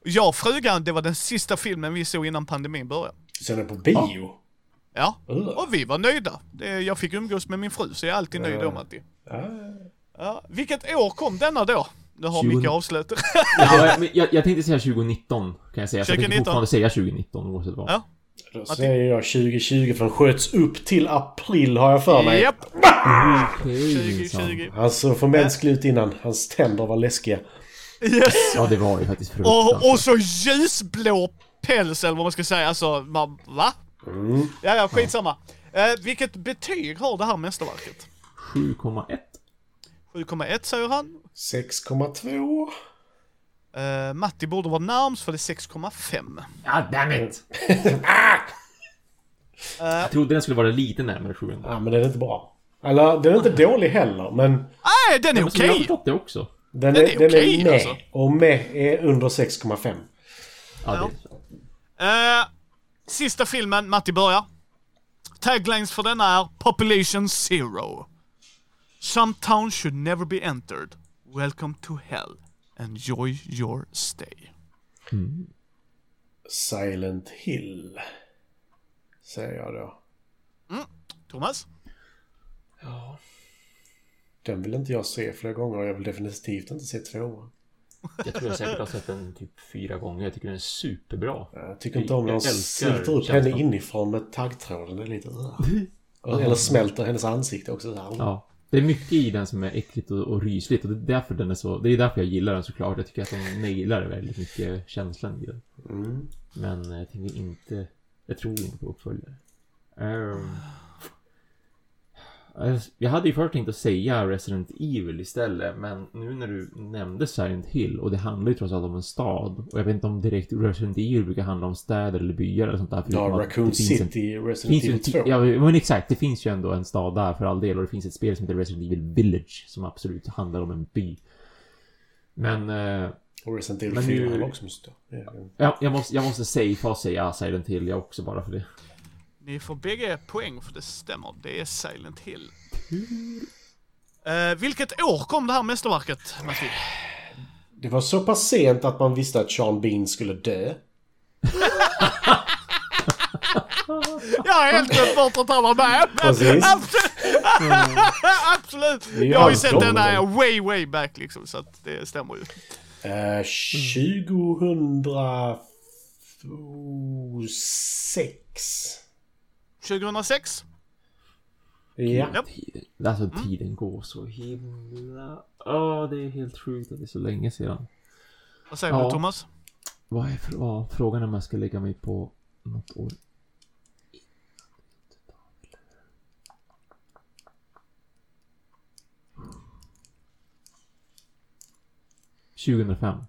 Jag och frugan, det var den sista filmen vi såg innan pandemin började. Sen är det på bio. Ja, och vi var nöjda. Jag fick umgås med min fru, så jag är alltid nöjd då Matti. Ja, Ja, vilket år kom denna då? Nu har 20. Micke avslutat. Ja, jag, jag, jag tänkte säga 2019, kan jag säga. Så jag 2019. tänkte fortfarande säga 2019 oavsett vad. Ja. då säger jag 2020 för den sköts upp till april har jag för mig. Japp, Okej, minsann. 2020. Han såg för mänsklig ut innan. Hans tänder var läskiga. Yes! Ja, det var ju faktiskt fruktansvärt. Och, och så ljusblå päls eller vad man ska säga. Alltså, man, va? Ja, ja, skitsamma. Eh, vilket betyg har det här mästerverket? 7,1. 7,1 säger han. 6,2. Uh, Matti borde vara närmst för det är 6,5. Ja, damn it! jag trodde den skulle vara lite närmare 7 än Ja, men den är inte bra. Eller, den är inte dålig heller, men Nej, den är Men som jag har okej! förstått det också. den, Den är, är okej, är med. alltså. Och med är under 6,5. Ja, det Eh, sista filmen, Matti börjar. Taglines för denna är Population Zero. Some towns should never be entered. Welcome to hell. Enjoy your stay. Silent Hill. Säger jag då. Thomas? Den vill inte jag se flera gånger och jag vill definitivt inte se tvåan. Jag tror jag säkert har sett den typ fyra gånger. Jag tycker den är superbra. Jag tycker inte om när de sliter upp henne inifrån med taggtråden. Det är lite... Eller smälter hennes ansikte också. Så här. Ja. Det är mycket i den som är äckligt och, och rysligt och det är därför den är så... Det är därför jag gillar den såklart. Jag tycker att de nailar väldigt mycket känslan i den. Mm. Men jag tänker inte... Jag tror inte på uppföljare. Ehm. Alltså, jag hade ju först tänkt att säga Resident Evil istället, men nu när du nämnde Silent Hill och det handlar ju trots allt om en stad och jag vet inte om direkt Resident Evil brukar handla om städer eller byar eller sånt där. Ja, Raccoon en- City, Det Resident Evil en 2. ti- ja, men exakt. Det finns ju ändå en stad där för all del och det finns ett spel som heter Resident Evil Village som absolut handlar om en by. Men eh, Och Resident Evil Men 4 nu- har också måste. Ja. ja, jag måste, jag måste och säga Silent Hill jag också bara för det. Ni får bägge poäng för det stämmer. Det är Silent Hill. Eh, vilket år kom det här mästerverket, Matti? Det var så pass sent att man visste att Sean Bean skulle dö. Jag har helt glömt bort att han var med. Precis. Absolut. Absolut. är Jag har ju sett den där dem. way, way back liksom, så att det stämmer ju. Eh, 2006. 2006? Ja. Japp. Tiden, alltså tiden går så himla... Åh, det är helt sjukt att det är så länge sedan. Vad säger Ja. du Thomas? Vad är för, vad, frågan om jag ska lägga mig på något år? ...2005.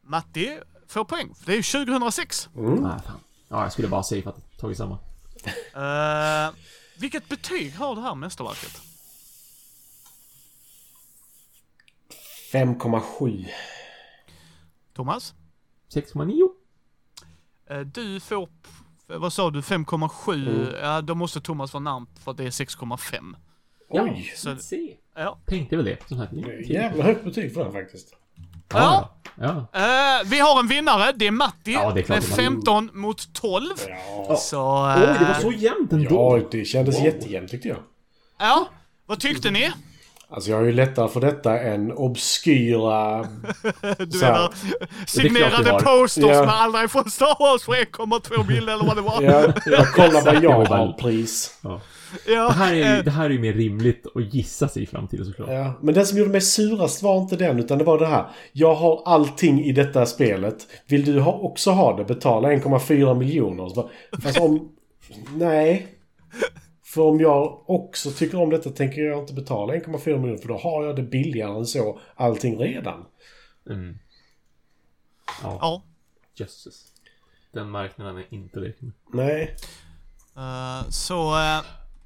Matti får poäng, för det är ju 2006. Mm. Nej, fan. Ja, jag skulle bara säga att tagit samma. Eh, vilket betyg har det här mästerverket? 5,7. Thomas? 6,9. Eh, du får, p- vad sa du, 5,7? Ja, då måste Thomas vara närmt för det är 6,5. Ja, Oj. så se. Ja. Tänkte väl det. Som sagt. Det är Jävla högt betyg för den faktiskt. Ja. Ja. Eh, vi har en vinnare, det är Matti Ja, det är med det är Matti. 15 mot 12. Ja. Så... Oj, eh, det var så jämnt ändå. Ja, det kändes jättejämnt tyckte jag. Ja, vad tyckte ni? Alltså jag har ju lättare för detta än obskyra... Du menar det signerade posters Ja. med alla ifrån Star Wars för 1,2 bilder eller vad det var. Jag, jag kollar vad Jag har pris. Ja. Ja, Det, här är ju, eh, det här är ju mer rimligt att gissa sig fram till såklart. Ja, men det som gjorde mig surast var inte den, utan det var det här. Jag har allting i detta spelet. Vill du ha, också ha det? Betala 1,4 miljoner. Så Fast om... Nej. För om jag också tycker om detta tänker jag inte betala 1,4 miljoner för då har jag det billigare än så. Allting redan. Mm. Ja, ja. jösses. Den marknaden är inte lek med. Nej. Eh, så, eh,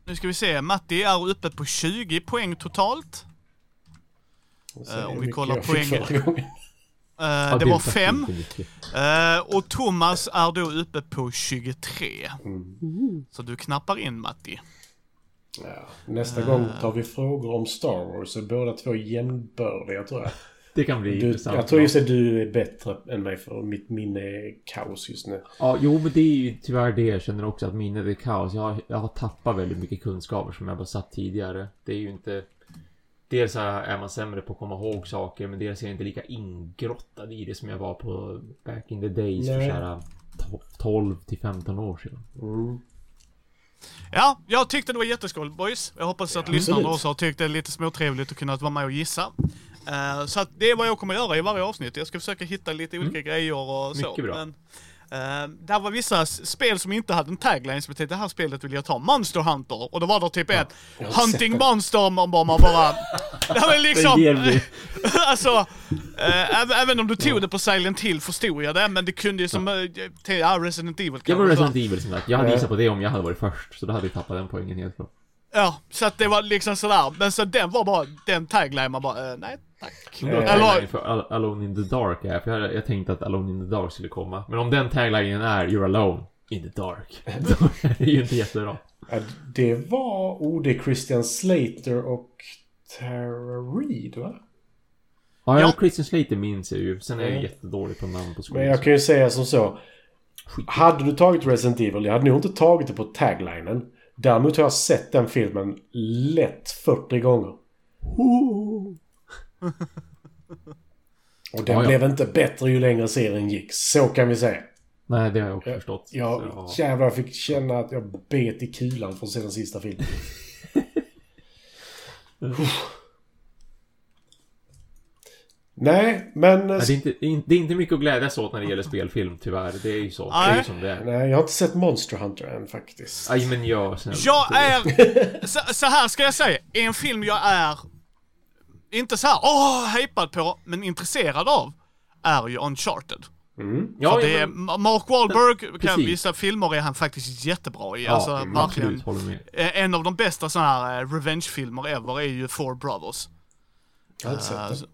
nu ska vi se. Matti är uppe på 20 poäng totalt. Är om vi kollar poängen. Ja, det var faktiskt fem. inte mycket. Eh, och Thomas är då uppe på 23. Mm. Så du knappar in Matti. Ja. Nästa gång tar vi frågor om Star Wars. Så båda två jämnbördiga tror jag. Det kan bli Du, intressant. jag tror just att du är bättre än mig för mitt minne är kaos just nu. Ja, jo men det är ju tyvärr det jag känner också att minnet är kaos. Jag har, jag har tappat väldigt mycket kunskaper som jag bara satt tidigare. Det är ju inte... Dels är man sämre på att komma ihåg saker men dels är jag inte lika ingrottad i det som jag var på back in the days för Nej. såhär 12 till 15 år sedan. Mm. Ja, jag tyckte det var jätteskoj boys. Jag hoppas att Ja, lyssnarna också har tyckt det är lite småtrevligt att kunna vara med och gissa. Eh, så det är vad jag kommer göra i varje avsnitt. Jag ska försöka hitta lite olika grejer och så. Mm. Mycket bra. Men, uh, där var vissa spel som inte hade en tagline som jag tänkte det här spelet vill jag ta. Monster Hunter. Och då var det typ ett jag har Hunting det. Monster. Man bara, man bara... det var liksom... Det vi. alltså, eh, även, om du tog det på Silent Hill förstod jag det, men det kunde ju som... Uh, ja, Resident Evil kanske. var så. Resident Evil som sagt. Jag hade Ja. gissat på det om jag hade varit först. Så då hade jag tappat den poängen helt klart. Ja, så att det var liksom sådär. Men så den var bara, den tagline man bara, eh, nej tack. Tagline för Al- Alone in the Dark är, för jag, jag tänkte att Alone in the Dark skulle komma. Men om den taglinen är You're alone in the dark. Då är det ju inte jättebra. Det var... Oh, det är Christian Slater och Tara Reid, va? Ja, Ja. Christian Slater minns jag ju. Sen är jag Mm. jättedålig på namn på Men skolan. jag kan ju säga som så. Skit. Hade du tagit Resident Evil, jag hade nog inte tagit det på taglinen. Däremot har jag sett den filmen lätt 40 gånger. Och den Ja, ja. blev inte bättre ju längre serien gick. Så kan vi säga. Nej, det har jag också förstått. Jag Så, jävlar jag fick känna att jag bet i kulan för att se den sista filmen. Nej, men... Nej, det, är inte, det är inte- det mycket att glädjas åt när det gäller spelfilm, tyvärr. Det är ju så. Det är Nej. ju som det är. Nej, jag har inte sett Monster Hunter än faktiskt. Aj, men jag... snälla. Jag är, så, så här ska jag säga, en film jag är, inte så här, åh, hypad på, men intresserad av, är ju Uncharted. Ja, För det är Mark Wahlberg, kan, vissa filmer är han faktiskt jättebra i. ja, alltså verkligen. Eh, En av de bästa sådana här eh, revenge-filmer ever är ju Four Brothers. Jag har inte sett Eh, så-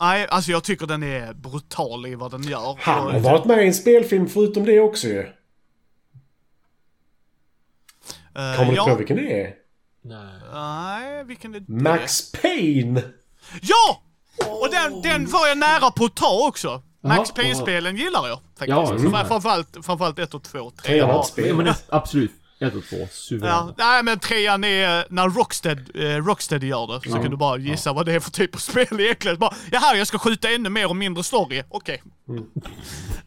Nej, alltså jag tycker den är brutal i vad den gör. Han har varit med i en spelfilm förutom det också ju. eh, Kommer du ja, på vilken det är? Nej. Nej, vilken är det? Max Payne! Ja! Och den, den var jag nära på att ta också. Max Payne-spelen gillar jag faktiskt. Ja, mm. Framförallt, framförallt 1 och 2. Trean har Trean inte spelat. Men, absolut. Ett och två. Ja, Suveränt. nej men trean är när Rockstead, eh, Rockstead gör det. Så Ja. kan du bara gissa vad det är för typ av spel egentligen. Bara, jaha, jag ska skjuta ännu mer och mindre story. Okej. Mm.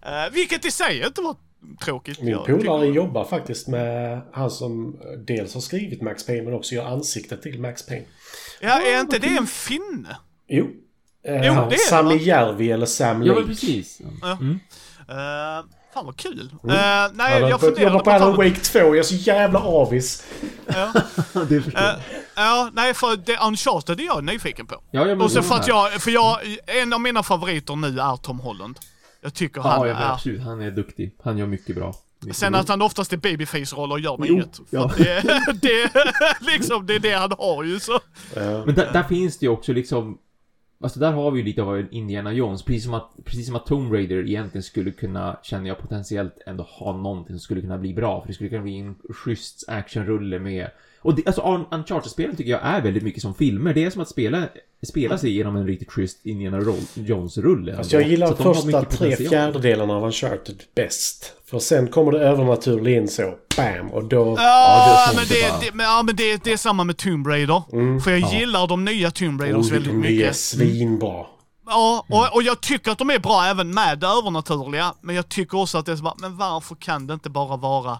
Eh, vilket i sig inte var tråkigt. Min polare jobbar faktiskt med han som dels har skrivit Max Payne men också gör ansiktet till Max Payne. Ja, är inte det en finne? Jo. Eh, Jo, det är Sami? Järvi eller Sam Ja, Lake. men precis. Ja. Mm. Uh, fan vad kul. Mm. Han nej, har jag jobba på... Alan Wake 2. Jag är så jävla avis. Ja, jag. ja, nej för det Uncharted är jag nyfiken på. Ja, ja, men Och så för att jag, för jag, en av mina favoriter nu är Tom Holland. Jag tycker han Ja, ja, men är... absolut. Han är duktig. Han gör mycket bra. Mycket Sen att han oftast är babyface-roller gör mig inget. Ja. det, det, liksom, det är det han har ju så. Ja. Men där, där finns det ju också liksom... Alltså där har vi ju lite av en Indiana Jones. Precis som att, precis som att Tomb Raider egentligen skulle kunna, känner jag potentiellt, ändå ha någonting som skulle kunna bli bra. För det skulle kunna bli en schysst actionrulle med... Och det, alltså Un- Uncharted-spelen tycker jag är väldigt mycket som filmer. Det är som att spela, spela sig igenom en riktigt schysst Indiana Jones-rulle. Fast jag gillar Så första mycket tre fjärdedelarna av Uncharted bäst. För sen kommer det övernaturliga in så. Bam! Och då... Ja, det är men, det, bara. det, men, ja, men det, det är samma med Tomb Raider. För jag gillar de nya Tomb Raiders Oh, väldigt de är mycket. svinbra. Ja, och, och jag tycker att de är bra även med det övernaturliga. Men jag tycker också att det är så bara, men varför kan det inte bara vara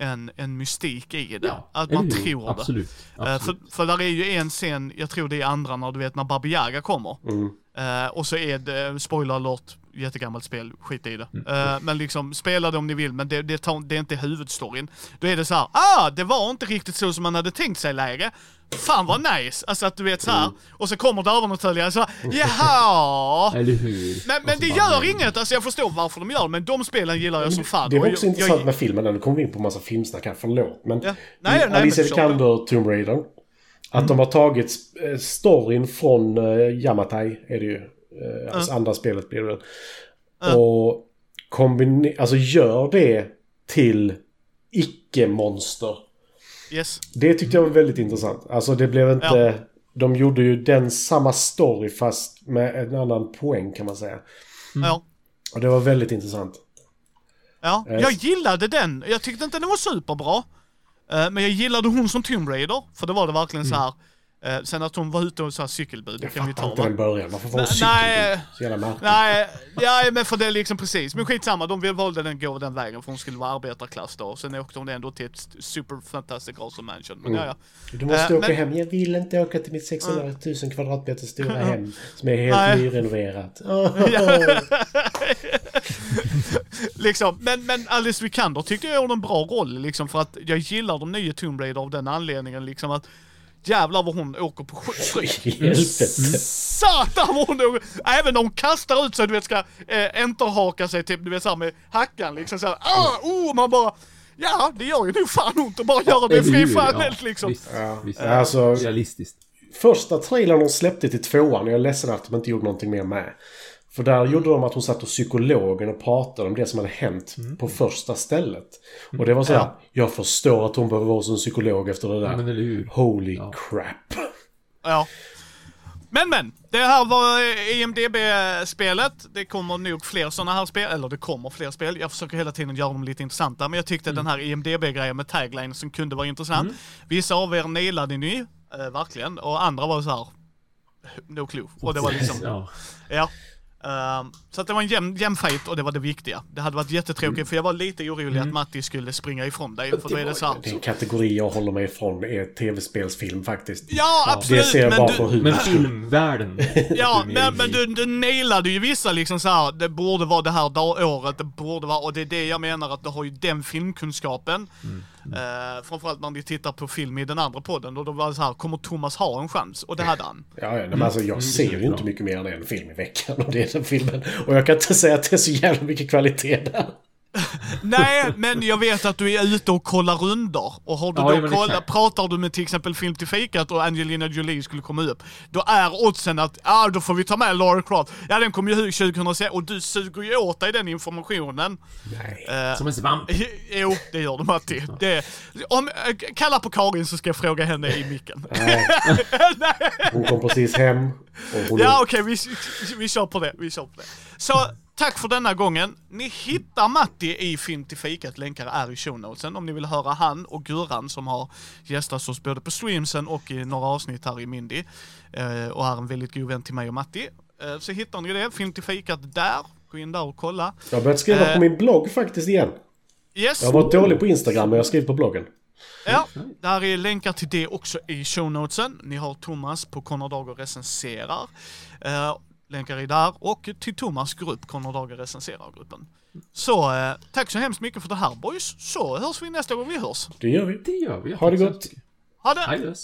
en, en mystik i det? Ja, att man tror det. Absolut. Eh, absolut. För, för där är ju en scen, jag tror det är andra när du vet när Baba Yaga kommer. Eh, och så är det, spoiler alert, jättegammalt spel, skit i det. Eh, men liksom, spela det om ni vill, men det, det, tar, det är inte huvudstoryn. Då är det så här, ah, det var inte riktigt så som man hade tänkt sig läge. Fan vad nice! Alltså att du vet så här. och så kommer det övernaturliga så här, jaha! Eller hur? Men, men Och så det gör nej. inget, alltså jag förstår varför de gör det, men de spelen gillar jag som fan. Det var också jag, intressant jag, med filmen. Nu kommer vi in på massa filmsnack här, förlåt. Men Ja. Nej, nej, Alicia. Vikander, Tomb Raider. Att de har tagit eh, storyn från uh, Yamatai, är det ju. Uh, alltså andra spelet blir det. Och kombine- alltså gör det till icke-monster. yes. Det tyckte jag var väldigt intressant. Alltså det blev inte... de gjorde ju den samma story fast med en annan poäng kan man säga. Ja. Och det var väldigt intressant. Ja, Eh, jag gillade den. Jag tyckte inte den var superbra. Eh, Men jag gillade hon som Tomb Raider, för det var det verkligen så här. Eh, Sen att hon var ute och så här cykelbud, det Jag kan vi fattar ta inte va? den början. Varför var hon Nej, cykelbil? Så jävla märkligt. Nej, ja, men för det är liksom precis. Men skitsamma, de valde den gå den vägen för hon skulle vara arbetarklass då. Sen åkte hon ändå till ett super fantastic awesome mansion. Men ja, ja. Du måste Eh, åka men- hem. Jag vill inte åka till mitt 600 000 kvadratmeter stora hem. Som är helt Nej. nyrenoverat. liksom, men, men Alice Vikander tyckte jag gjorde en bra roll liksom för att jag gillar de nya Tomb Raider av den anledningen liksom att jävlar vad hon åker på. I helvete. Satan vad hon åker, även när hon kastar ut sig du vet ska eh, enterhaka sig typ du vet såhär med hackan liksom såhär, ah, oh, man bara Ja, det gör ju nog fan ont att bara göra det frifallet liksom. Visst, visst. Alltså, Realistiskt. första trailern de släppte till tvåan, jag är ledsen att de inte gjorde någonting mer med. För där gjorde de att hon satt hos psykologen och pratade om det som hade hänt på första stället. Och det var så här, jag förstår att hon behöver vara hos en psykolog efter det där. Men? Holy crap. Ja. Men men, det här var EMDB-spelet. Det kommer nog fler sådana här spel, eller det kommer fler spel. Jag försöker hela tiden göra dem lite intressanta, men jag tyckte den här EMDB-grejen med tagline som kunde vara intressant. Vissa av er nailade ni, eh, verkligen, och andra var så här. No clue. Och det var liksom, Ja. ja. Ehm, så att det var en jämn, jämn fight och det var det viktiga. Det hade varit jättetråkigt för jag var lite orolig att Matti skulle springa ifrån dig. För då är det så här. Det är en kategori jag håller mig ifrån är tv-spelsfilm faktiskt. Ja, absolut! Det ser jag men bara du, på. Men filmvärlden. Ja, men, men du, du nailade ju vissa liksom så här. det borde vara det här dag, året, det borde vara, och det är det jag menar att du har ju den filmkunskapen. Eh, framförallt när vi tittar på film i den andra podden, och då var det så här, kommer Thomas ha en chans? Och det hade han. Ja, ja, men alltså jag ser ju inte mycket mer än en film i veckan och det är den filmen. Och jag kan inte säga att det är så jävla mycket kvalitet där. Nej, men jag vet att du är ute och kollar runder. Och har du Ja, då kollat, pratar du med till exempel Film till fikat och Angelina Jolie skulle komma upp. Då är oddsen att, ja ah, då får vi ta med Lara Croft. Ja den kom ju ut 2006 och du suger ju åt dig den informationen. Nej. Eh, Som en svamp. Jo, det gör du Matti. Det, om, eh, kalla på Karin så ska jag fråga henne i micken. Nej. Hon kom precis hem. Ja okej, vi, vi kör på det. Vi kör på det. Så, tack för denna gången. Ni hittar Matti i Film till fikat, länkar är i shownotesen om ni vill höra han och Gurran som har gästat oss både på streamsen och i några avsnitt här i Mindy. Eh, och är en väldigt god vän till mig och Matti. Eh, så hittar ni det, Film till fikat där. Gå in där och kolla. Jag har börjat skriva Eh. på min blogg faktiskt igen. Yes. Jag har varit dålig på Instagram men jag har skrivit på bloggen. Ja, där är länkar till det också i shownotesen. Ni har Thomas på Conor Dager recenserar. Länkar är där och till Thomas grupp, Conor Dager recenserar-gruppen. Så eh, tack så hemskt mycket för det här boys, så hörs vi nästa gång vi hörs. Det gör vi. Det gör vi. Ha det gott. Ha det! Hej.